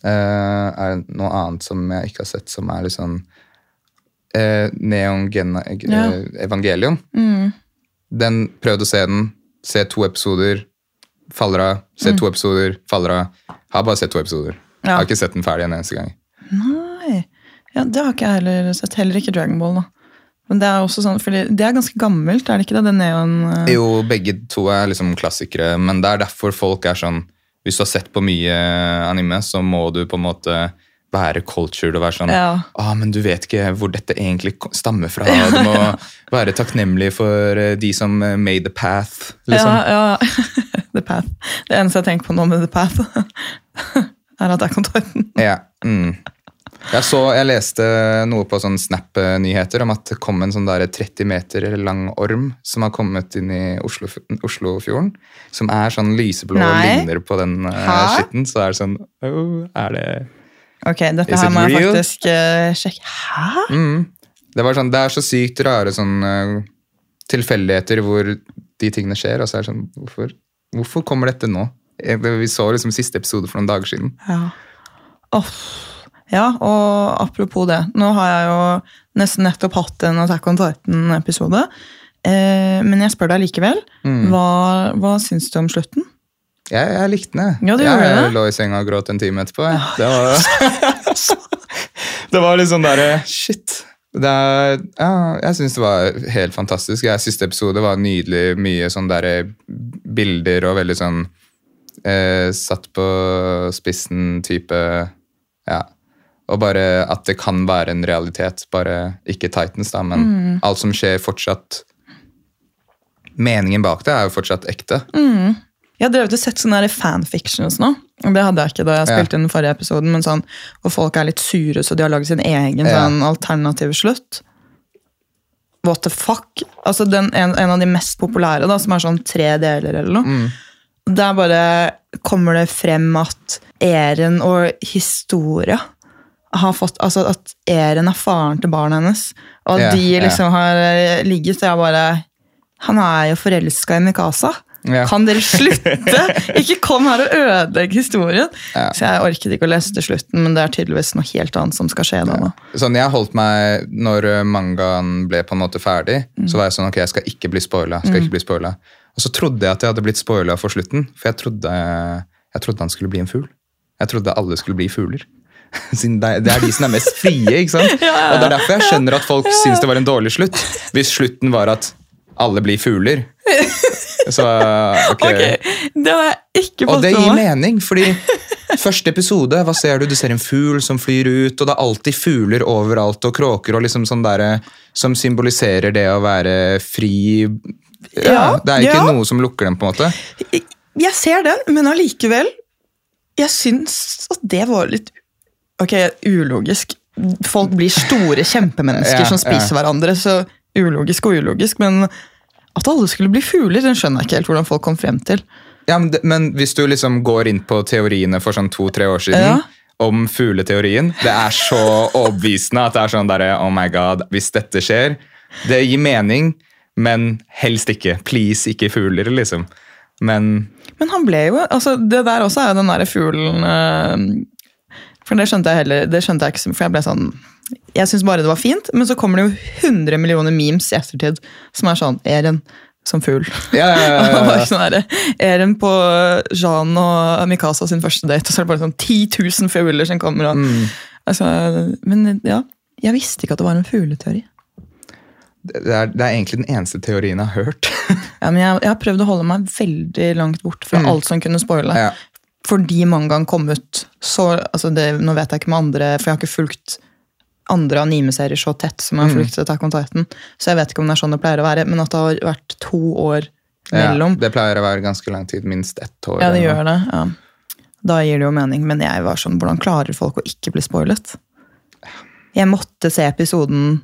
Eh, er det noe annet som jeg ikke har sett, som er litt sånn eh, Neon Gen eh, Ja. Evangelion? Mm. Den prøvde å se den, se to episoder, faller av. Se to episoder, faller av. Har bare sett to episoder. Mm. Ja. Har ikke sett den ferdig en eneste gang. Nei. Ja, det har ikke jeg heller sett. Heller ikke Dragon Ball. da. Men det er også sånn, fordi det er ganske gammelt, er det ikke det? Det neon... eh, Jo, begge to er liksom klassikere, men det er derfor folk er sånn Hvis du har sett på mye anime, så må du på en måte være cultured og være sånn Ja. ah, men du vet ikke hvor dette egentlig stammer fra. Du må være takknemlig for eh, de som eh, made the path. Liksom. Ja, ja. The Path. Det eneste jeg tenker på nå med The Path, er at jeg kan ta den. Ja. Mm. Jeg, så, jeg leste noe på sånn Snap-nyheter om at det kom en sånn der 30 meter lang orm som har kommet inn i Oslo, Oslofjorden. Som er sånn lyseblå Nei. ligner på den uh, skitten. Så er det sånn oh, Er det Ok, dette her må jeg faktisk uh, sjekke. Hæ? mm. det, var sånn, det er så sykt rare sånn uh, tilfeldigheter hvor de tingene skjer. Og så er det sånn Hvorfor, hvorfor kommer dette nå? Vi så liksom siste episode for noen dager siden. Ja. Åh. Ja, og apropos det. Nå har jeg jo nesten nettopp hatt en Attack on Titan-episode. Eh, men jeg spør deg likevel. Mm. Hva, hva syns du om slutten? Jeg, jeg likte den. jeg. Ja, jeg lå i senga og gråt en time etterpå. Ja. Det var, det var litt sånn derre Shit. Det er, ja, jeg syns det var helt fantastisk. Jeg Siste episode var nydelig. Mye sånn derre bilder og veldig sånn eh, Satt på spissen-type Ja. Og bare at det kan være en realitet. Bare ikke Titans, da, men Mm. alt som skjer fortsatt Meningen bak det er jo fortsatt ekte. Mm. Jeg har drevet og sett sånne fanfictions nå. Det hadde jeg ikke da jeg Ja. spilte inn den forrige episoden, men sånn hvor folk er litt sure, så de har laget sin egen Ja. sånn alternativ slutt. What the fuck? Altså den, en, en av de mest populære, da, som er sånn tre deler eller noe. Mm. Der bare kommer det frem at Eren og Historia har fått Altså at Eren er faren til barnet hennes, og at yeah, de liksom liksom har eh, ligget, så jeg bare Han er jo forelska i Mikasa. Yeah. Kan dere slutte? Ikke kom her og ødelegg historien! Så jeg orket ikke å lese til slutten, men det er tydeligvis noe helt annet som skal skje da. nå. Sånn, jeg holdt meg, Når eh, mangaen ble på en måte ferdig, Mm. så var jeg sånn ok, jeg skal ikke bli spoila. Skal ikke bli spoila. Og så trodde jeg at jeg hadde blitt spoila for slutten, for jeg trodde, jeg trodde han skulle bli en fugl. Jeg trodde alle skulle bli fugler. Siden det er, de som er mest frie. ikke sant? Og Det er derfor jeg skjønner at folk syns det var en dårlig slutt. Hvis slutten var at alle blir fugler. Så ok. okay. Det har jeg ikke Og det gir mening, fordi første episode, hva ser du? Du ser en fugl som flyr ut, og det er alltid fugler overalt, og kråker, og liksom sånn der, som symboliserer det å være fri. Ja, Ja, det er ikke ja. noe som lukker dem, på en måte. Jeg ser den, men allikevel Jeg syns at det var litt Ok, ulogisk. Folk blir store kjempemennesker Ja, som spiser hverandre, så ulogisk og ulogisk. Men at alle skulle bli fugler, den skjønner jeg ikke helt hvordan folk kom frem til. Ja, men, men hvis du liksom går inn på teoriene for sånn to-tre år siden Ja. om fugleteorien, det er så overbevisende at det er sånn derre Oh my god, hvis dette skjer Det gir mening, men helst ikke. Please, ikke fugler, liksom. Men Men han ble jo altså Det der også er jo den derre fuglen eh, For det skjønte jeg heller det skjønte jeg ikke, for jeg ble sånn Jeg syns bare det var fint, men så kommer det jo 100 millioner memes i ettertid som er sånn Eren som fugl. ja, ja, ja, sånn derre, Er på Jean og Mikasa sin første date, og så er det bare sånn 10 000 fugler som kommer. Og, Mm. altså, men ja, jeg visste ikke at det var en fugleteori. Det, er, det er egentlig den eneste teorien jeg har hørt. Ja, men jeg, jeg har prøvd å holde meg veldig langt bort fra Mm. alt som kunne spoile. ja. Fordi mangaen kom ut så altså det, Nå vet jeg ikke med andre, for jeg har ikke fulgt andre anime-serier så tett som jeg har Mm. fulgt Attack on Titan. Så jeg vet ikke om det er sånn det pleier å være, men at det har vært to år mellom. Ja, det pleier å være ganske lang tid. Minst ett år. Ja, det gjør det. Ja. Da gir det jo mening, men jeg var sånn, hvordan klarer folk å ikke bli spoilet? Jeg måtte se episoden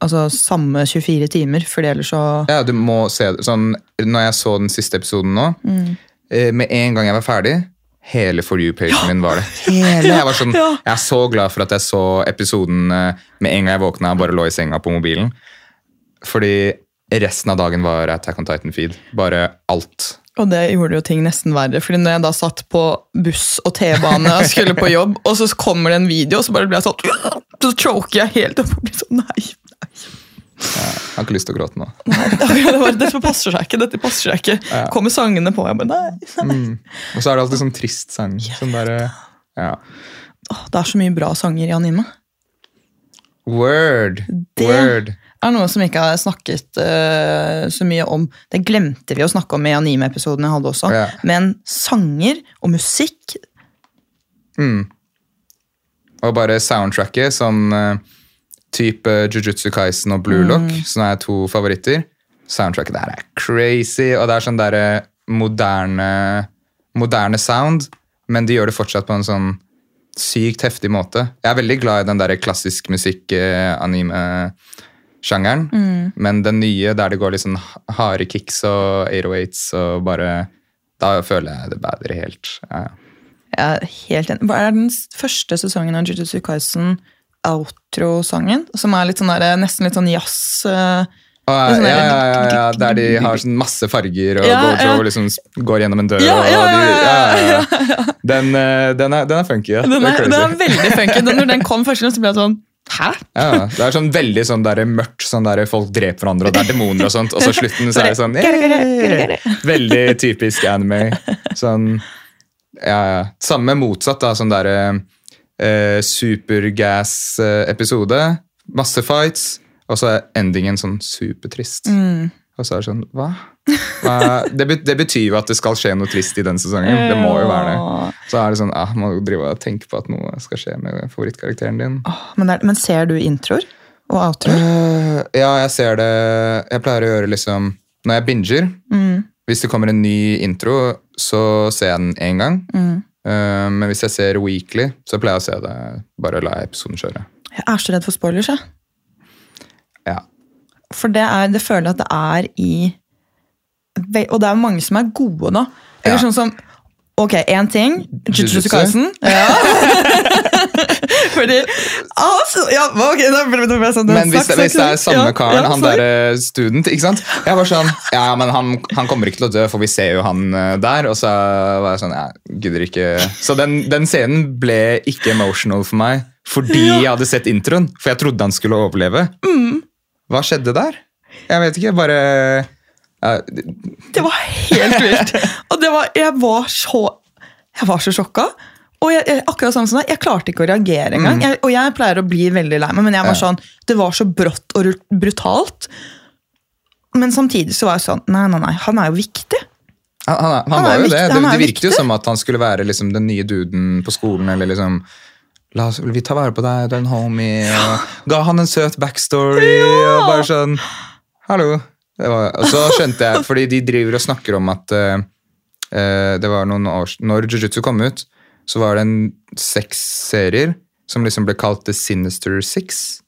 altså samme 24 timer, fordi ellers så Ja, du må se det. Sånn, når jeg så den siste episoden nå, Mm. eh, med en gang jeg var ferdig, hele For you-pagen min var det. Hele. Jeg var sånn, jeg er så glad for at jeg så episoden eh, med en gang jeg våkna og bare lå i senga på mobilen. Fordi resten av dagen var Attack on Titan-feed. Bare alt. Og det gjorde jo ting nesten verre, fordi når jeg da satt på buss og T-bane og skulle på jobb, og så kommer det en video, og så bare blir jeg sånn Så choker jeg helt opp og blir sånn Nei, Nei, Jeg har ikke lyst til å gråte nå. nei. Det var, dette passer seg ikke. dette passer seg ikke. Kommer sangene på, jeg bare nei. nei. Mm. Og så er det alltid sånn trist sang. Sånn bare, ja. oh, det er så mye bra sanger i anime. Word! Det- Word. Er noe som vi ikke har snakket uh, så mye om. Det glemte vi å snakke om i anime-episoden jeg hadde også. Ja. Men sanger og musikk Mm. Og bare soundtracket, sånn uh, type Jujutsu Kaisen og Blue Lock, som er to favoritter. Soundtracket der er crazy, og det er sånn derre moderne, moderne sound, men de gjør det fortsatt på en sånn sykt heftig måte. Jeg er veldig glad i den der klassisk musikk-anime-sjangeren, men den nye der det går litt sånn harde kicks og 808s og bare Da føler jeg det bedre helt. Ja, ja. Jeg er helt enig. Hva er den første sesongen av Jujutsu Kaisen? Outro-sangen, som er litt sånn der, nesten litt sånn jazz. Uh, Ah, ja, sånn ja, ja, ja, der de har sånn masse farger og Ja, Gojo ja. liksom går gjennom en dør. Ja, ja. Den, eh, den, er, den er funky. Ja. Den er, den er veldig funky. Når den kom første gang, så ble jeg sånn Hæ? Ja, det er sånn veldig sånn der mørkt, sånn der folk dreper hverandre, og det er demoner og sånt, og så slutten så er det sånn yeah! Veldig typisk anime. Sånn, ja, ja. Samme motsatt, da. Sånn derre eh, supergas-episode. Masse fights, og så er endingen sånn supertrist. Mm. Og så er det sånn Hva? Hva? Det, bet- det betyr jo at det skal skje noe trist i den sesongen. Det må jo være det. Så er det sånn, ah, må jo drive og tenke på at noe skal skje med favorittkarakteren din. Oh, men, er- men ser du introer og outroer? Uh, ja, jeg ser det Jeg pleier å gjøre liksom Når jeg binger, Mm, hvis det kommer en ny intro, så ser jeg den én gang. mm. Øh, men hvis jeg ser weekly, så pleier jeg å se det. Bare la episoden kjøre. Jeg er så redd for spoilers, jeg. Ja. For det, er, det føler jeg at det er i Og det er mange som er gode, nå. Eller Ja. sånn som Ok, én ting. Jujutsu. Kaisen. Ja. Fordi altså, ja, ok, da ble det sånn, Men hvis, snakk, hvis det er samme karen, ja, han derre student, ikke sant? Jeg var sånn Ja, men han, han kommer ikke til å dø, for vi ser jo han øh, der. Og så var jeg sånn Jeg gidder ikke Så den, den scenen ble ikke emotional for meg fordi jeg hadde sett introen. For jeg trodde han skulle overleve. Mm. Hva skjedde der? Jeg vet ikke. Bare Det var helt vilt. Og det var, jeg var så Jeg var så sjokka. Og jeg, jeg, akkurat sånn som deg, jeg klarte ikke å reagere engang. Jeg, og jeg pleier å bli veldig lei meg, men jeg var Mm. Sånn, det var så brått og brutalt. Men samtidig så var jeg sånn Nei, nei, nei, han er jo viktig. Han, han, han, Han var jo viktig, det. Det, det virket jo som at han skulle være liksom, den nye duden på skolen. eller liksom La oss, vi tar vare på deg, du er en homie. Og ga han en søt backstory. og bare sånn, Hallo. Var, og så skjønte jeg, fordi de driver og snakker om at eh, det var noen år Når Jujutsu kom ut, så var det en seks serier som liksom ble kalt The Sinister Six.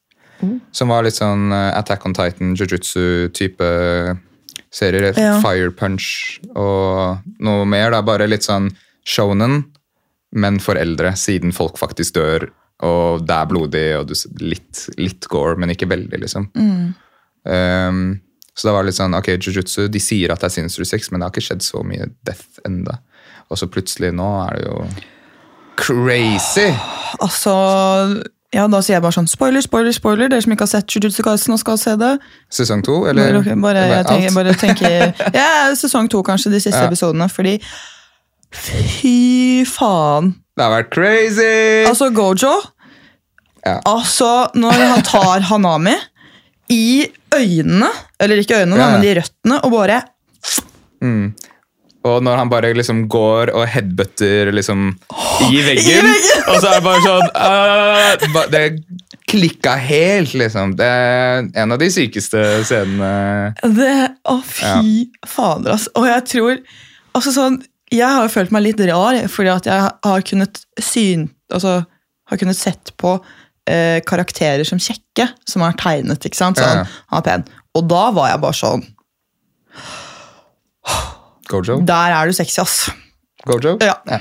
Som var litt sånn eh, Attack on Titan, Jujutsu-type serier. Ja. Fire Punch og noe mer. da, Bare litt sånn shonen, men for eldre, siden folk faktisk dør, og det er blodig, og du, litt, litt gore, men ikke veldig, liksom. Um, så da var det litt sånn, ok, Jujutsu, de sier at det er Sinister sex, men det har ikke skjedd så mye death enda. Og så plutselig nå er det jo crazy! Altså, ja, da sier jeg bare sånn spoiler, spoiler, spoiler. Dere som ikke har sett Jujutsu Kaisen og skal se det. Sesong to, eller? Bare, bare, jeg tenker, bare tenker Ja, sesong to, kanskje, de siste Ja. episodene. Fordi fy faen. Det har vært crazy! Altså, Gojo Ja. Altså, når han tar Hanami i øynene, eller ikke øynene, Ja, men de røttene, og bare Og når han bare liksom går og headbutter liksom i veggen, veggen! og så er det bare sånn uh, Det klikka helt, liksom. Det er en av de sykeste scenene. Det, Å, fy fader, altså. Og jeg tror altså sånn, Jeg har jo følt meg litt rar, fordi at jeg har kunnet syn, altså, har kunnet sett på eh, karakterer som kjekke, som er tegnet. ikke sant? Sånn. Han er pen. Og da var jeg bare sånn Gojo? Der er du sexy, ass. Gojo? Ja. Ja.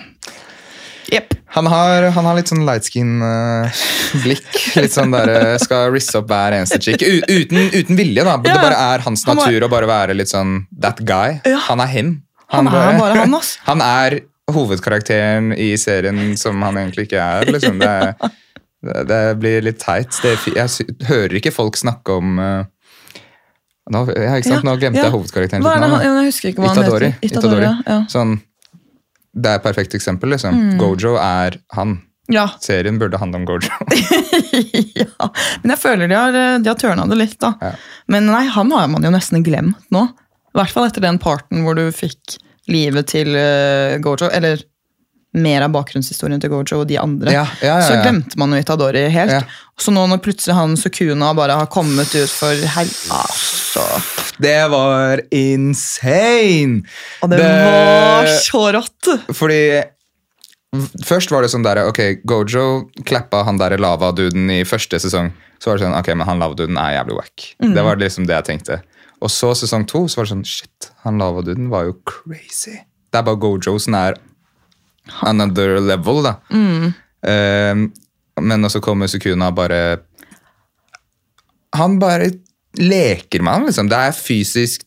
Yep. Han har, han har litt sånn light skin-blikk. litt sånn der, eh, Skal risse opp hver eneste chick. Uten, uten vilje, da. Det Ja. bare er hans Han natur å bare være litt sånn that guy. Ja. Han er him. Han er bare han, ass. Han er hovedkarakteren i serien som han egentlig ikke er. Liksom. Det, det, det blir litt teit. Det, jeg hører ikke folk snakke om eh, nå, ja, ikke sant? Ja, nå glemte ja. jeg hovedkarakteren Hva er det, han, jeg husker ikke hva Itadori. han heter. Itadori. Ja. Sånn, det er et perfekt eksempel. Liksom. Mm. Gojo er han. Ja. Serien burde handle om Gojo. ja. Men jeg føler de har, de har tørna det litt, da. Ja. Men nei, han har man jo nesten glemt nå. I hvert fall etter den parten hvor du fikk livet til uh, Gojo, eller mer av bakgrunnshistorien til Gojo og de andre. Ja, ja, ja, Så glemte man jo Itadori helt. Så nå når plutselig han Sukuna bare har kommet ut for hel... Altså. Det var insane! Og det, Det- var så rått! Fordi Først var det sånn der, ok, Gojo klappa han der lavaduden i første sesong. Så var det sånn, ok, men han lavaduden er jævlig wack. Mm. Det var liksom det jeg tenkte. Og så sesong to så var det sånn, shit, han lavaduden var jo crazy. Det er bare Gojo som er another level, da. Mm. Um, men også kommer Sukuna bare Han bare leker med han, liksom. Det er fysisk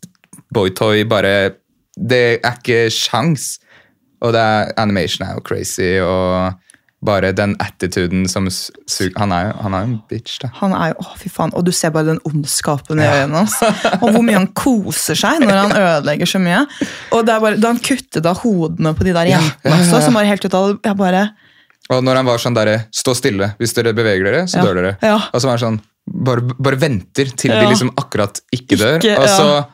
boytoy, bare Det er ikke sjans. Og det er, animation er jo crazy, og bare den attituden som Han er jo han er jo en bitch, da. Han er jo, å fy faen, Og du ser bare den ondskapen i øynene hans. Og hvor mye han koser seg når han ødelegger så mye. Og det er bare, Da han kuttet av hodene på de der Ja, jentene ja, ja, også, som var helt ut av jeg bare, Og når han var sånn derre Stå stille. Hvis dere beveger dere, så Ja, dør dere. ja. Og så var han sånn bare, bare venter til Ja. de liksom akkurat ikke dør. Ikke, og så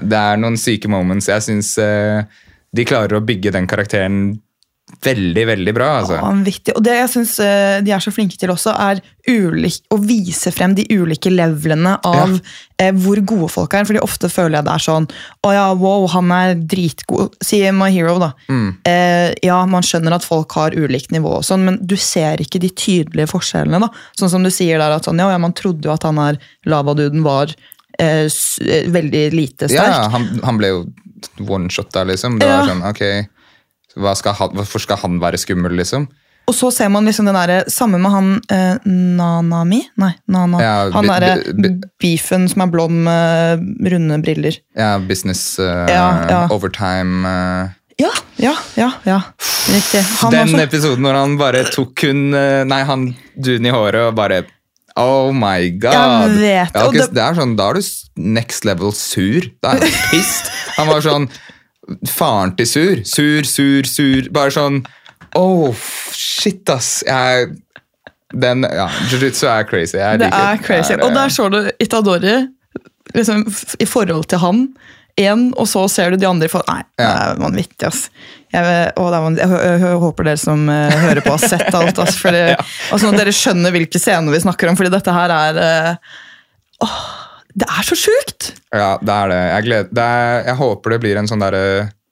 Det er noen syke moments. Jeg syns de klarer å bygge den karakteren veldig, veldig bra. altså. vanvittig. Og det jeg syns de er så flinke til også, er ulik, å vise frem de ulike levelene av eh, hvor gode folk er. Fordi ofte føler jeg det er sånn Å ja, wow, han er dritgod. Si My Hero, da. Mm. Eh, ja, man skjønner at folk har ulikt nivå, og sånn, men du ser ikke de tydelige forskjellene. da. Sånn som du sier der, at sånn, ja, ja, man trodde jo at han her lavaduden var eh, eh, veldig lite sterk. ja, han, han ble jo one-shot der, liksom. Det Ja. var sånn, ok, skal han, Hvorfor skal han være skummel, liksom? Og så ser man liksom den derre Samme med han eh, Nanami? Nei, Nana. Ja, han derre beefen som er blond med runde briller. Ja, business, uh, Ja, ja. overtime uh. Ja, ja, ja. ja. Riktig. Han Den også. episoden når han bare tok hun eh, Nei, han duden i håret og bare Oh my god! Jeg vet, Ja, og det- det er sånn, Da er du next level sur. Da er du pissed. Han var sånn Faren til sur. Sur, sur, sur. Bare sånn Oh, shit, ass. Jeg den, ja, Jiu-jitsu er crazy. Jeg Det liker er crazy. Og der så du Itadori liksom, i forhold til han. En, og så ser du de andre for, Nei, Nei, det er vanvittig, ass. Jeg, å, det er vanvittig. jeg, jeg, håper dere som uh, hører på, har sett alt. Ass, for ja. sånn dere skjønner hvilke scener vi snakker om, fordi dette her er uh, åh, Det er så sjukt! Ja, det er det. Jeg, gleder, det er, jeg håper det blir en sånn derre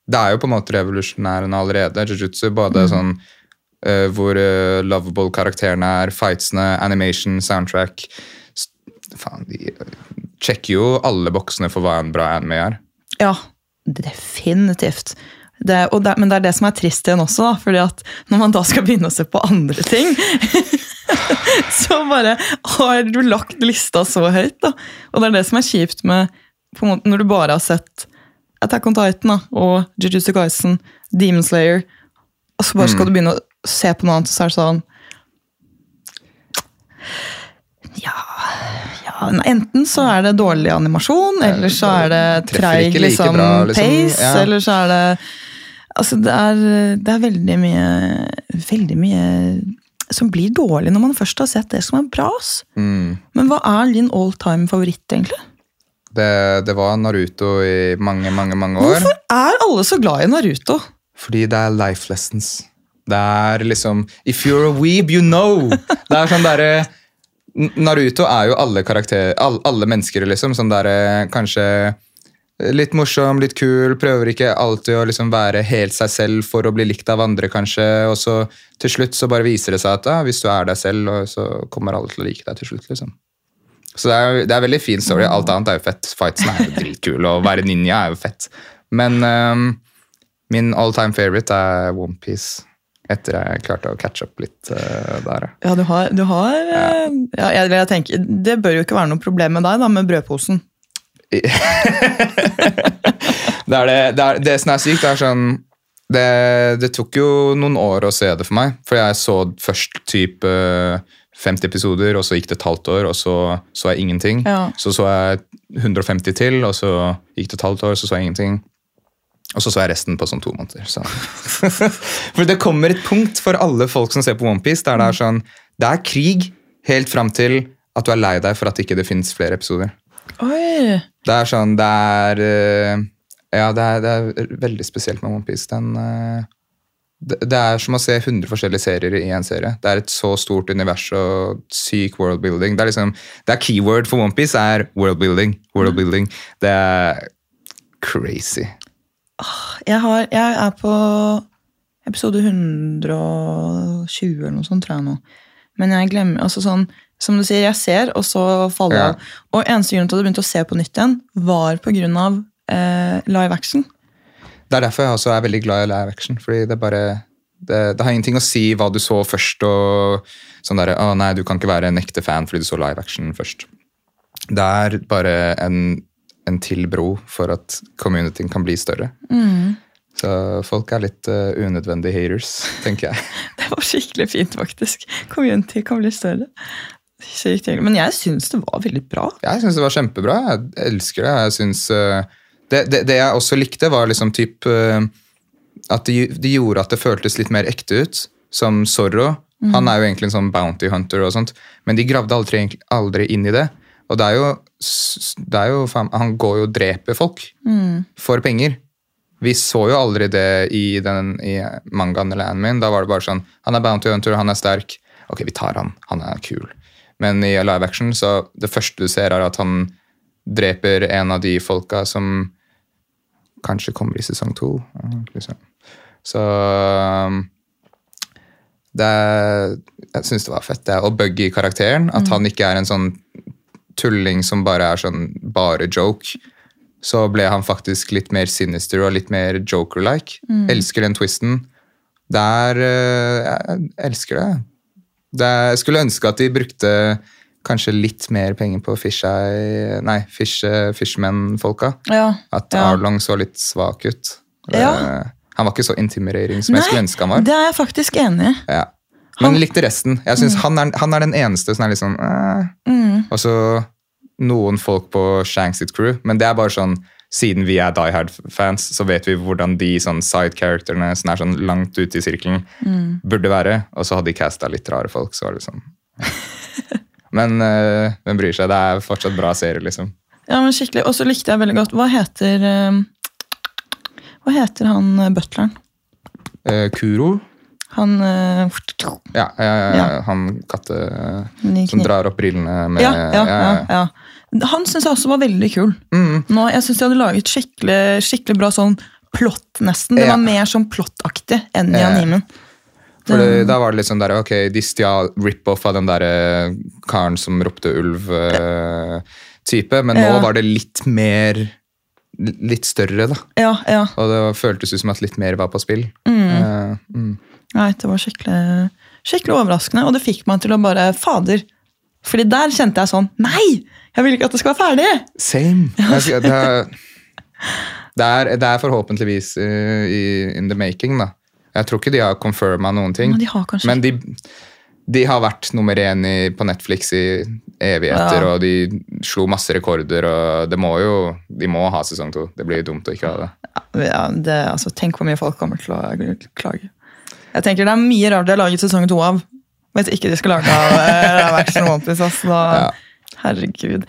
Det er jo på en måte revolusjonærende allerede, jiu-jitsu. Både sånn uh, hvor uh, lovable karakterene er, fightsene, animation, soundtrack. Faen, de sjekker jo alle boksene for hva en bra anime er. Ja, definitivt. Det, og det, men det er det som er trist igjen også, da, fordi at når man da skal begynne å se på andre ting, så bare har du lagt lista så høyt. da. Og det er det som er kjipt med på måte, når du bare har sett Attack on Titan da, og Jujutsu Kaisen, Demon Slayer, og så bare skal du begynne å se på noe annet, så er det sånn ja, ja Enten så er det dårlig animasjon, eller så er det treig liksom, liksom. pace, Ja. eller så er det Altså, det er, det er veldig mye Veldig mye som blir dårlig når man først har sett det som er bra. Mm. Men hva er din all time favoritt, egentlig? Det, det var Naruto i mange, mange mange år. Hvorfor er alle så glad i Naruto? Fordi det er life lessons. Det er liksom If you're a weeb, you know! Det er sånn derre Naruto er jo alle karakterer, alle, alle mennesker, liksom. Sånn derre kanskje litt morsom, litt kul, prøver ikke alltid å liksom være helt seg selv for å bli likt av andre, kanskje. Og så til slutt så bare viser det seg at ah, hvis du er deg selv, så kommer alle til å like deg til slutt, liksom. Så det er, det er veldig fin story. Alt annet er jo fett. Fightsen er jo dritkule, og å være ninja er jo fett. Men um, min all time favorite er Onepiece. Etter jeg klarte å catche opp litt uh, der. ja. Ja, du har, du har ja. jeg, jeg tenker, Det bør jo ikke være noe problem med deg, da, med brødposen. Det, er det, det, er, det som er sykt, det er sånn det, det tok jo noen år å se det for meg. For jeg så først type 50 episoder, og så gikk det et halvt år, og så så jeg ingenting. Ja. Så så jeg 150 til, og så gikk det et halvt år, så så jeg ingenting. Og så så jeg resten på sånn to måneder. Så. for det kommer et punkt for alle folk som ser på OnePiece, der det er sånn Det er krig helt fram til at du er lei deg for at ikke det finnes flere episoder. Oi! Det er sånn, det er eh, Ja, det er, det er veldig spesielt med OnePiece. Den eh, det, er som å se 100 forskjellige serier i en serie. Det er et så stort univers og syk worldbuilding. Det er liksom, det er keyword for OnePiece er worldbuilding. Worldbuilding. Det er crazy. Jeg, har, jeg er på episode 120 eller noe sånt, tror jeg nå. Men jeg glemmer altså sånn, Som du sier, jeg ser, og så faller jeg Ja. av. Og eneste grunn til at jeg begynte å se på nytt igjen, var av eh, live action. Det er derfor jeg også er veldig glad i live action. fordi det bare det, det har ingenting å si hva du så først. og sånn der, å nei, Du kan ikke være en ekte fan fordi du så live action først. Det er bare en, en til bro for at communityen kan bli større. Så folk er litt uh, unødvendige haters, tenker jeg. Det var skikkelig fint, faktisk. Community kan bli større. Men jeg syns det var veldig bra. Jeg syns det var kjempebra. Jeg elsker det. Jeg synes, eh, det, det. Det jeg også likte, var liksom typ eh, at de, de gjorde at det føltes litt mer ekte ut. Som Zorro. Han er jo egentlig en sånn bounty hunter, og sånt, men de gravde aldri, aldri inn i det. Og det er jo, det er jo Han går jo og dreper folk for penger. Vi så jo aldri det i, den, i mangaen eller animen. Da var det bare sånn Han er bounty hunter, han er sterk. Ok, vi tar han. Han er kul. Men i live action, så det første du ser, er at han dreper en av de folka som kanskje kommer i sesong to. Liksom. Så um, det Jeg syns det var fett. Det. å bugge i karakteren. At han ikke er en sånn tulling som bare er sånn bare joke. Så ble han faktisk litt mer sinister og litt mer joker-like. Elsker den twisten. Det er eh, Jeg elsker det. Jeg skulle ønske at de brukte kanskje litt mer penger på Fisheye Nei, fish, Fishman-folka. Ja. At ja. Arlong så litt svak ut. Ja. Han var ikke så intimidering som jeg skulle ønske han var. det er jeg faktisk enig i. Ja. Men Han- likte resten. Jeg synes han, er, han er den eneste som er litt sånn eh. Mm. Og så noen folk på Shanks sitt crew, men det er bare sånn siden vi er Die Hard-fans, så vet vi hvordan de sånn side-characterne som er sånn langt ute i sirkelen, Mm. burde være. Og så hadde de casta litt rare folk, så var det sånn Men eh, hvem bryr seg? Det er fortsatt bra serie, liksom. Ja, men skikkelig. Og så likte jeg veldig godt Hva heter eh, Hva heter han eh, butleren? Eh, Kuro? Han eh, Ja, ja, ja, Ja. han katte som drar opp brillene med ja, ja, ja. Han syns jeg også var veldig kul. Mm. Nå, jeg syns de hadde laget skikkelig, skikkelig bra sånn plott, nesten. Det Ja. var mer sånn plottaktig enn i Ja. animen. For det, da var det litt sånn der, ok, de stjal rip-off av den der eh, karen som ropte ulv-type, men nå Ja. var det litt mer litt større, da. Ja, ja. Og det føltes ut som at litt mer var på spill. Eh, mm. Nei, det var skikkelig, skikkelig overraskende, og det fikk meg til å bare Fader! Fordi der kjente jeg sånn Nei! Jeg vil ikke at det skal være ferdig! Same. Det er, det er, det er forhåpentligvis uh, in the making, da. Jeg tror ikke de har confirma noen ting. Men de har kanskje Men de, de har vært nummer én i, på Netflix i evigheter, Ja. og de slo masse rekorder, og det må jo, de må ha sesong to. Det blir dumt å ikke ha det. ja, det, altså, Tenk hvor mye folk kommer til å klage. Jeg tenker Det er mye rart de har laget sesong to av. Hvis ikke de skal lage av eh, Action One Piece. ass, da, Ja. Herregud.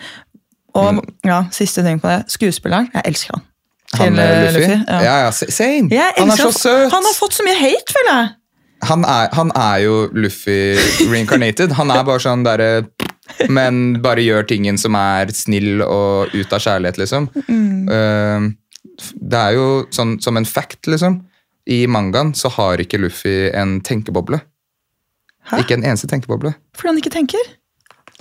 Og ja, siste ting på det. Skuespilleren. Jeg elsker han. Til, han eh, Luffy? Luffy, Ja, ja. ja, same! Han er så søt! Han har fått så mye hate, føler jeg! Han er, han er jo Luffy reincarnated. Han er bare sånn derre Men bare gjør tingen som er snill og ut av kjærlighet, liksom. Mm. det er jo sånn som en fact, liksom. I mangaen så har ikke Luffy en tenkeboble. Hæ? Ikke en eneste tenkeboble. Fordi han ikke tenker.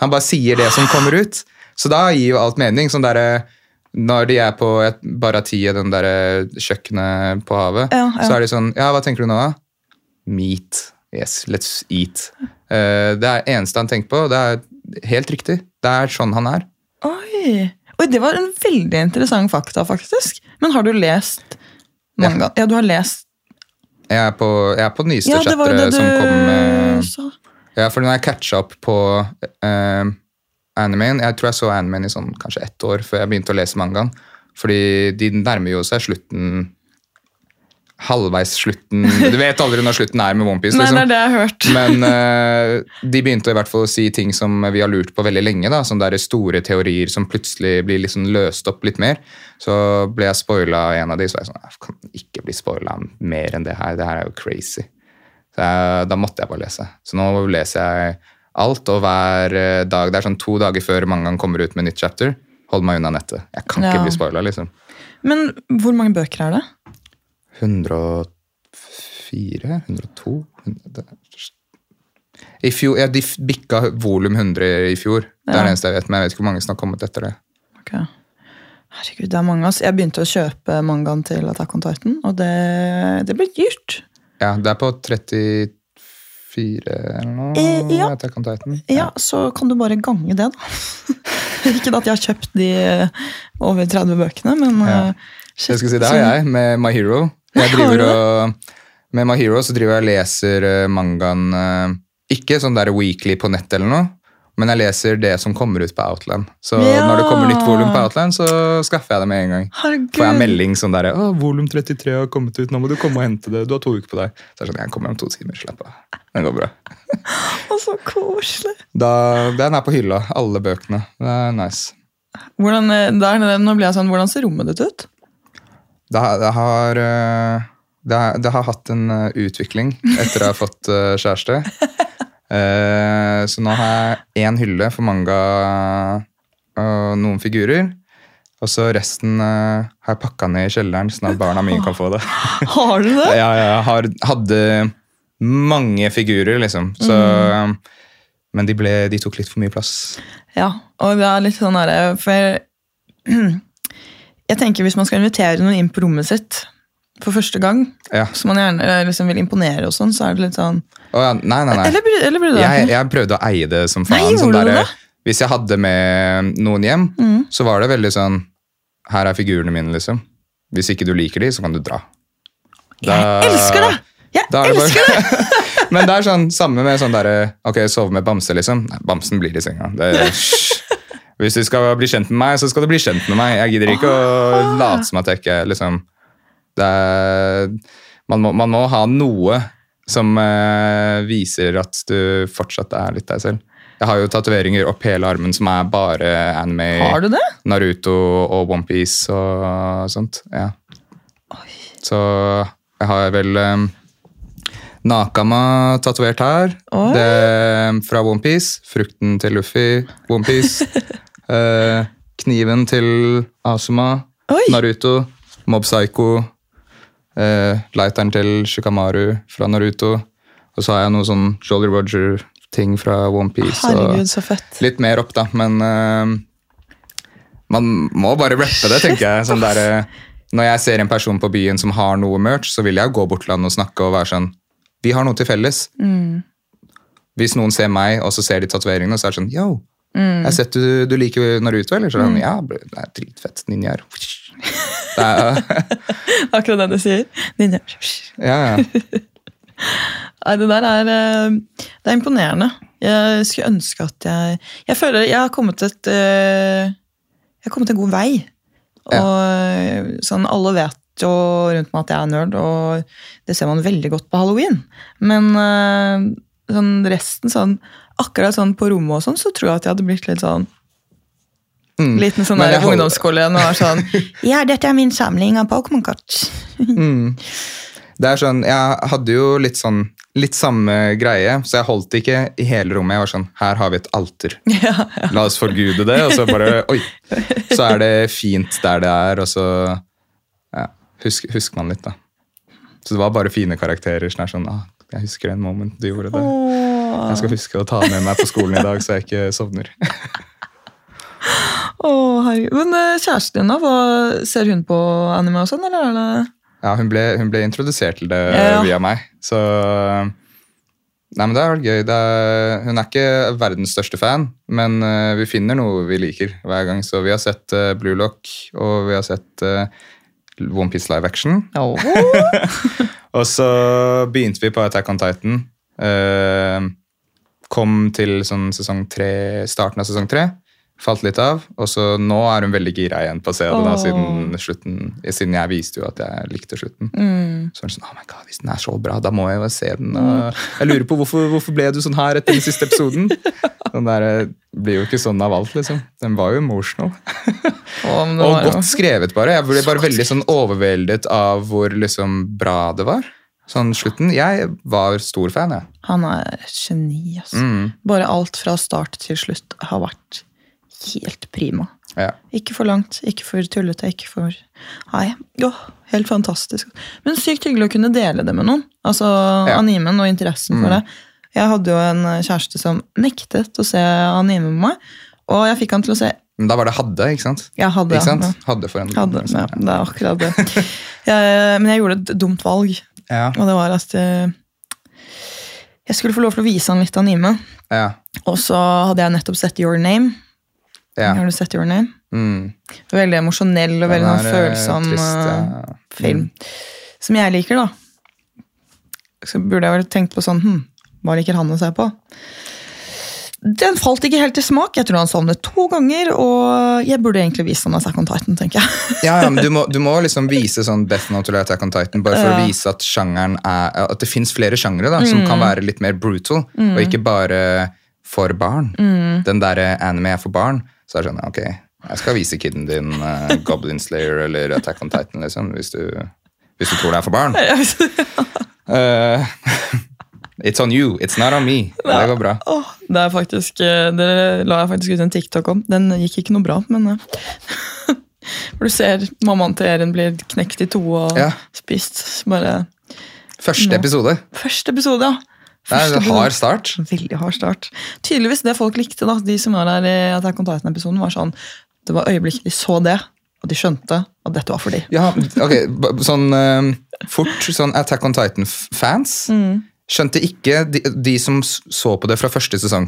Han bare sier det som kommer ut. Så da gir jo alt mening. Sånn der, Når de er på et Barati, den der kjøkkenet på havet, Ja, ja. så er de sånn Ja, hva tenker du nå, da? Meat. Yes, let's eat. Uh, det er eneste han tenker på. Det er helt riktig. Det er sånn han er. Oi. Oi, det var en veldig interessant fakta, faktisk. Men har du lest manga? Ja, du har lest Jeg er på, jeg er på nyeste Ja, det var det du som kom med sa. Ja, for når jeg catcha opp på uh, animen Jeg tror jeg så animen i sånn kanskje ett år før jeg begynte å lese mangaen. Fordi de nærmer jo seg slutten Halvveis slutten Du vet aldri når slutten er med OnePiece. Nei, Liksom. det er det jeg har hørt. Men uh, de begynte i hvert fall å si ting som vi har lurt på veldig lenge. da, Som der store teorier som plutselig blir liksom løst opp litt mer. Så ble jeg spoila en av de, så var jeg sånn Jeg kan ikke bli spoila mer enn det her. Det her er jo crazy. Jeg, da måtte jeg bare lese. Så nå leser jeg alt, og hver eh, dag Det er sånn to dager før mangaen kommer ut med nytt chapter. Hold meg unna nettet. Jeg kan Ja. ikke bli spoila, liksom. Men hvor mange bøker er det? 104? 102? 100 I fjor, ja, De bikka volum 100 i fjor. Det er det eneste jeg vet, men jeg vet ikke hvor mange som har kommet etter det. Okay. Herregud, det er mange. Altså. Jeg begynte å kjøpe mangaen til Attack on Titan, og det, det ble dyrt. Ja, Det er på 34 eller noe. Eh, ja. Attack on Titan. Ja, så kan du bare gange det, da. Ikke at jeg har kjøpt de eh, over 30 bøkene, men Ja. eh, Jeg skal si Det har jeg med My Hero. Jeg driver og, med My Hero så driver jeg og leser eh, mangaen Ikke sånn der weekly på nett eller noe, men jeg leser det som kommer ut på Outland. Så Ja. når det kommer nytt volum på Outland, så skaffer jeg det med en gang. herregud. får jeg melding sånn der, å, volum 33 har kommet ut, nå må du komme og hente det, du har to uker på deg. Så er det sånn, jeg kommer om to timer, slapp av. Det går bra. Og så koselig. Da, den er på hylla, alle bøkene. Det er nice. Hvordan, eh, der, nå blir jeg sånn, hvordan ser rommet ditt ut? Det, har- det har, eh, det, det har hatt en eh, utvikling etter å ha fått eh, kjæreste. Eh, Så nå har jeg én hylle for manga og noen figurer. Og så resten uh, har jeg pakka ned i kjelleren, sånn at barna mine kan få det. Har du det? Ja, jeg har, hadde mange figurer, liksom. Så, Mm. Men de, ble, de tok litt for mye plass. Ja, og det er litt sånn derre For jeg tenker hvis man skal invitere noen inn på rommet sitt for første gang, Ja. så man gjerne eh, liksom vil imponere og sånn, så er det litt sånn oh, ja. Nei, nei, nei. Eller, eller bryr du Jeg, jeg prøvde å eie det som Nei, faen. gjorde sånn derre- det? hvis jeg hadde med noen hjem, Mm. så var det veldig sånn Her er figurene mine, liksom. Hvis ikke du liker de, så kan du dra. Jeg elsker det! Jeg Da det elsker det! Men det er sånn samme med sånn derre Ok, sove med bamse, liksom. Nei, bamsen blir i senga. Det Hvis du skal bli kjent med meg, så skal du bli kjent med meg. Jeg gidder ikke å late som at jeg ikke liksom det er, man, må, man må ha noe som eh, viser at du fortsatt er litt deg selv. Jeg har jo tatoveringer opp hele armen som er bare anime, Har du det? Naruto og OnePiece og sånt. Ja. Så jeg har vel um, Nakama tatovert her. Det fra OnePiece. Frukten til Luffy, OnePiece. uh, kniven til Asuma, Oi! Naruto. Mob Psycho. Eh, lighteren til Shikamaru fra Naruto. Og så har jeg noe sånn Jolly Roger-ting fra OnePiece. Herregud, så fett. Litt mer opp, da, men eh, Man må bare rappe det, tenker jeg. Sånn der, eh, når jeg ser en person på byen som har noe merch, så vil jeg gå bort til han og snakke og være sånn Vi har noe til felles. Hvis noen ser meg, og så ser de tatoveringene, så er det sånn Yo, jeg har sett du, du liker Naruto, eller? Så er det sånn, ja, det er dritfett. Ninjaer. Akkurat det du sier. Ninja. ja, ja. Nei, det der er eh, Det er imponerende. Jeg skulle ønske at jeg Jeg føler jeg har kommet et eh, Jeg har kommet en god vei. Og ja. sånn, alle vet jo rundt meg at jeg er nerd, og det ser man veldig godt på halloween. Men eh, sånn resten sånn Akkurat sånn på rommet og sånn, så tror jeg at jeg hadde blitt litt sånn Mm. Liten sånn der ungdomsskole og er sånn Ja, dette er min samling av Pokémon-kort. Mm. Det er sånn, Jeg hadde jo litt sånn litt samme greie, så jeg holdt ikke i hele rommet. Jeg var sånn Her har vi et alter. ja, ja. La oss forgude det, og så bare Oi! Så er det fint der det er, og så ja, husker, husker man litt, da. Så det var bare fine karakterer. Er sånn, ah, jeg husker en moment du gjorde det. Jeg skal huske å ta med meg på skolen i dag, så jeg ikke sovner. Herregud. Men eh, kjæresten din, da? Hva, ser hun på anime og sånn, eller er Ja, hun ble, hun ble introdusert til det Ja. via meg, så Nei, men det er gøy. Det er, hun er ikke verdens største fan, men uh, vi finner noe vi liker hver gang. Så vi har sett uh, Blue Lock, og vi har sett uh, Onepiece live action. Og så begynte vi på Attack on Titan. Uh, kom til sånn sesong tre, starten av sesong tre. Falt litt av. Og så nå er hun veldig gira igjen på å se det, da, siden slutten. Siden jeg viste jo at jeg likte slutten. mm. Så er sånn, oh my god, Hvis den er så bra, da må jeg jo se den. Og jeg lurer på hvorfor, hvorfor ble du sånn her etter den siste episoden? Den der, eh, blir jo ikke sånn av alt, liksom. Den var jo emotional. Oh, var Og jo- godt skrevet, bare. Jeg ble bare veldig sånn overveldet av hvor liksom bra det var. Sånn slutten. Jeg var stor fan, jeg. Han er et geni, altså. Mm, Bare alt fra start til slutt har vært helt prima. ja. Ikke for langt, ikke for tullete, ikke for Nei, Oh, helt fantastisk. Men sykt hyggelig å kunne dele det med noen. Altså Ja. animen og interessen for Mm. det. Jeg hadde jo en kjæreste som nektet å se anime med meg, og jeg fikk han til å se Men da var det hadde, ikke sant? Jeg hadde, Ikke sant? ja. Hadde for en Hadde, ja, det er akkurat det. Jeg, men jeg gjorde et dumt valg, Ja, og det var at eh, jeg skulle få lov til å vise han litt anime. ja, Og så hadde jeg nettopp sett Your Name. Ja. Har du sett Your Name? Mm. Veldig emosjonell og veldig sånn er, eh, følsom trist, eh, ja. film. Som jeg liker, da. Så burde jeg vel tenkt på sånn hm, Hva liker han å se på? Den falt ikke helt til smak. Jeg tror han sovnet to ganger, og jeg burde egentlig vise han Attack on Titan, tenker jeg. Ja, ja, men du må, du må liksom vise sånn Death Note eller Attack on Titan bare for Ja. å vise at sjangeren er, at det fins flere sjangere da, som kan være litt mer brutal, og ikke bare for barn. Den derre anime er for barn, så jeg skjønner sånn, ok, jeg skal vise kiden din uh, Goblin Slayer eller Attack on Titan, liksom, hvis du, hvis du tror det er for barn. Uh, it's on you, it's not on me. Det går bra. Oh, det faktisk, eh, det la jeg faktisk ut en TikTok om. Den gikk ikke noe bra, men For du ser mammaen til Erin blir knekt i to og Ja. spist. Bare Første episode. Første episode, ja. Det er en hard start. Veldig hard start. Tydeligvis det folk likte, da, de som var der i Attack on Titan-episoden, var sånn Det var øyeblikk de så det, og de skjønte at dette var for de. Ja, ok, sånn uh, fort, sånn Attack on Titan-fans skjønte ikke de, de som så på det fra første sesong.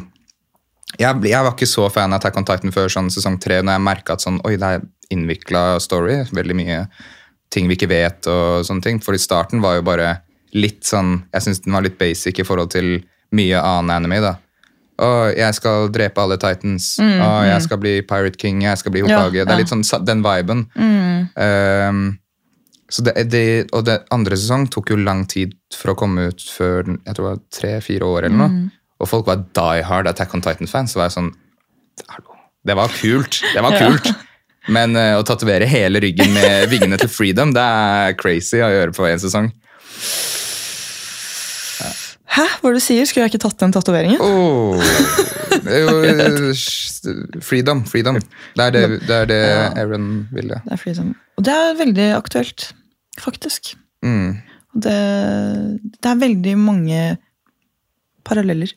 Jeg, jeg var ikke så fan av Attack on Titan før sånn sesong tre, når jeg merka at sånn, oi, det er innvikla story. Veldig mye ting vi ikke vet og sånne ting. For i starten var jo bare litt sånn Jeg syns den var litt basic i forhold til mye annen anime. da. Å, jeg skal drepe alle Titans. Å, jeg skal bli Pirate King. Jeg skal bli Ja, Hokage. Det er litt sånn den viben. Ehm, så det, det, og det andre sesong tok jo lang tid for å komme ut før jeg tror det var tre-fire år. eller noe. Og folk var die hard Attack on Titan-fans. Så var jeg sånn. Det var kult. Det var kult. Men uh, å tatovere hele ryggen med vingene til Freedom, det er crazy å gjøre på én sesong. Hæ, hva er det du sier? Skulle jeg ikke tatt den tatoveringen? Oh, freedom. Freedom. Det er det, det, er det Aaron ville. Det er, freedom. og det er veldig aktuelt, faktisk. Mm. Det, det er veldig mange paralleller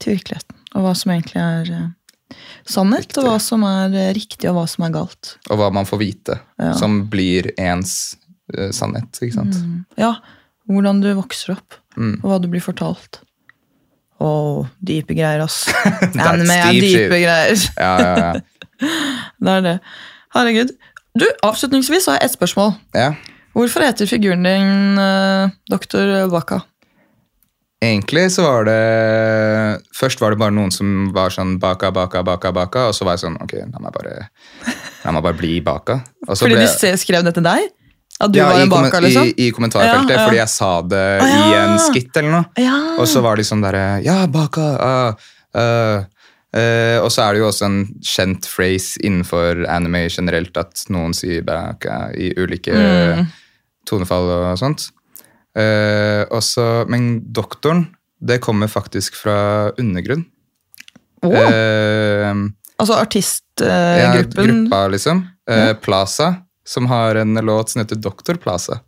til virkeligheten, og hva som egentlig er eh, Sannhet Riktig. og hva som er eh, riktig, og hva som er galt. Og hva man får vite, Ja. som blir ens uh, sannhet. ikke sant? Mm. Ja, hvordan du vokser opp, Mm. og hva du blir fortalt. Å, dype greier, ass. Anime er deep dype greier. Ja, ja, ja. Det er det. Herregud. Du, Avslutningsvis har jeg ett spørsmål. ja. Hvorfor heter figuren din uh, Dr. Baka? Egentlig så var det Først var det bare noen som var sånn baka, baka, baka, baka, og så var jeg sånn Ok, la meg bare, la meg bare bli baka. Fordi ble- de skrev det til deg? At du ja, var i baka, liksom? I, i kommentarfeltet, Ja, ja. fordi jeg sa det Ah, i en skitt eller noe. Ja. Og så var de sånn derre Ja, baka. Uh, uh, uh, og så er det jo også en kjent phrase innenfor anime generelt at noen sier baka i ulike Mm. tonefall og sånt. Eh, og så- men doktoren, det kommer faktisk fra undergrunn. Oh. altså altså ja, gruppa, liksom. Eh, Plaza, som har en låt som heter Doktor Plaza.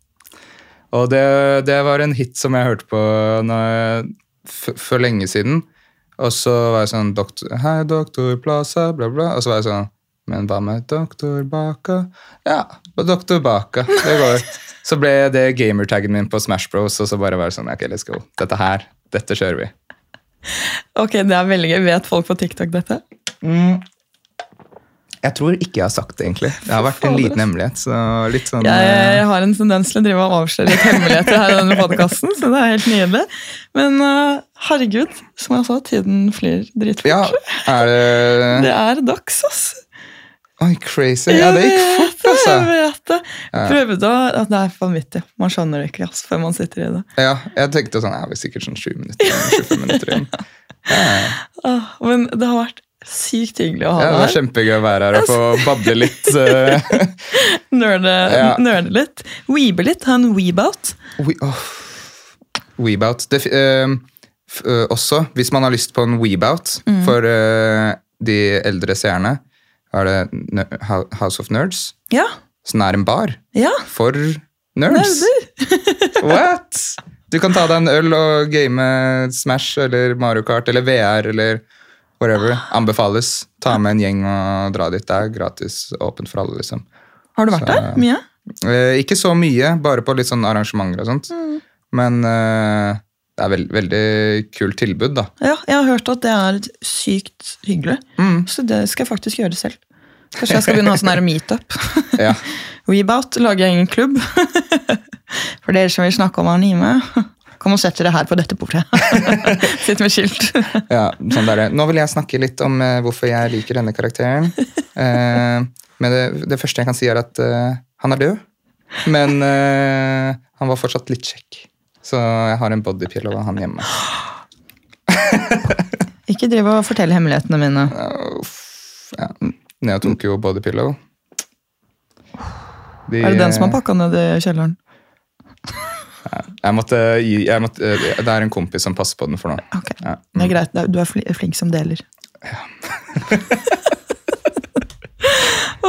Og det, det var en hit som jeg hørte på når, f for lenge siden. Og så var jeg sånn doktor, Hei, Doktor Plaza, bla, bla. Og så var jeg sånn Men hva med Doktor Baka? Ja, Doktor Baka. Det går. Så ble det gamertaggen min på Smash Bros, og så bare var det sånn Ok, let's go. Dette her, dette kjører vi. Ok, det er veldig gøy. Vet folk på TikTok dette? Jeg tror ikke jeg har sagt det, egentlig. Det har vært en liten hemmelighet. så litt sånn... Jeg, eh, jeg har en tendens til å drive og avsløre litt hemmeligheter her i denne podkasten, så det er helt nydelig. Men uh, herregud, som jeg sa, tiden flyr dritfort. Ja, er det Det er dags, ass. Oi, crazy. Ja, det gikk fort, altså. Jeg vet det. Jeg Prøvde å at Det er vanvittig. Man skjønner det ikke ass, før man sitter i det. Ja, jeg tenkte sånn, jeg har sikkert sånn 20 minutter, 25 minutter igjen. Ja, ja. Ah, men det har vært sykt hyggelig å ha Ja, det deg var her. kjempegøy å være her og få bable litt. eh, Nerde, Ja. nerde litt. Weebe litt. Ha en weebout. we, oh. Weebout. Det, uh, eh, også, hvis man har lyst på en weebout Mm. for uh, de eldre seerne, er det House of Nerds, Ja. som er en bar Ja. for nerds. Nerder. What? Du kan ta deg en øl og game Smash eller Mario Kart eller VR eller whatever. Anbefales. Ta med en gjeng og dra dit. Det er gratis, åpent for alle, liksom. Har du vært Så- der? Mye? Eh, ikke så mye, bare på litt sånn arrangementer og sånt. Mm. Men eh, det er veld, veldig kult tilbud, da. Ja, jeg har hørt at det er sykt hyggelig. Mm. Så det skal jeg faktisk gjøre selv. Kanskje jeg skal begynne å ha sånn meetup. Ja. lager jeg egen klubb. For dere som vil snakke om anime, kom og sett dere her på dette bordet. Sitt med skilt. ja sånn der, Nå vil jeg snakke litt om uh, hvorfor jeg liker denne karakteren. Uh, men det, det første jeg kan si, er at uh, han er død. Men han var fortsatt litt kjekk. Så jeg har en bodypillow av han hjemme. Ikke drive og fortelle hemmelighetene mine. Ja. Jeg tok jo bodypillow. De, Er det den som har pakka ned i kjelleren? Jeg måtte, jeg måtte, eh, det er en kompis som passer på den for nå. Okay. Ja. Mm. Det er mm. greit. Du er flink som deler. Ja.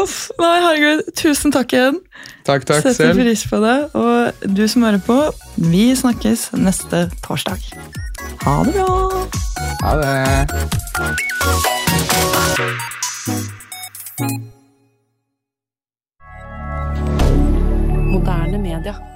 Uff, nei, herregud. Tusen takk igjen. Takk, takk Setter selv. pris på det. Og du som hører på, vi snakkes neste torsdag. Ha det bra. Ha det. Moderne media.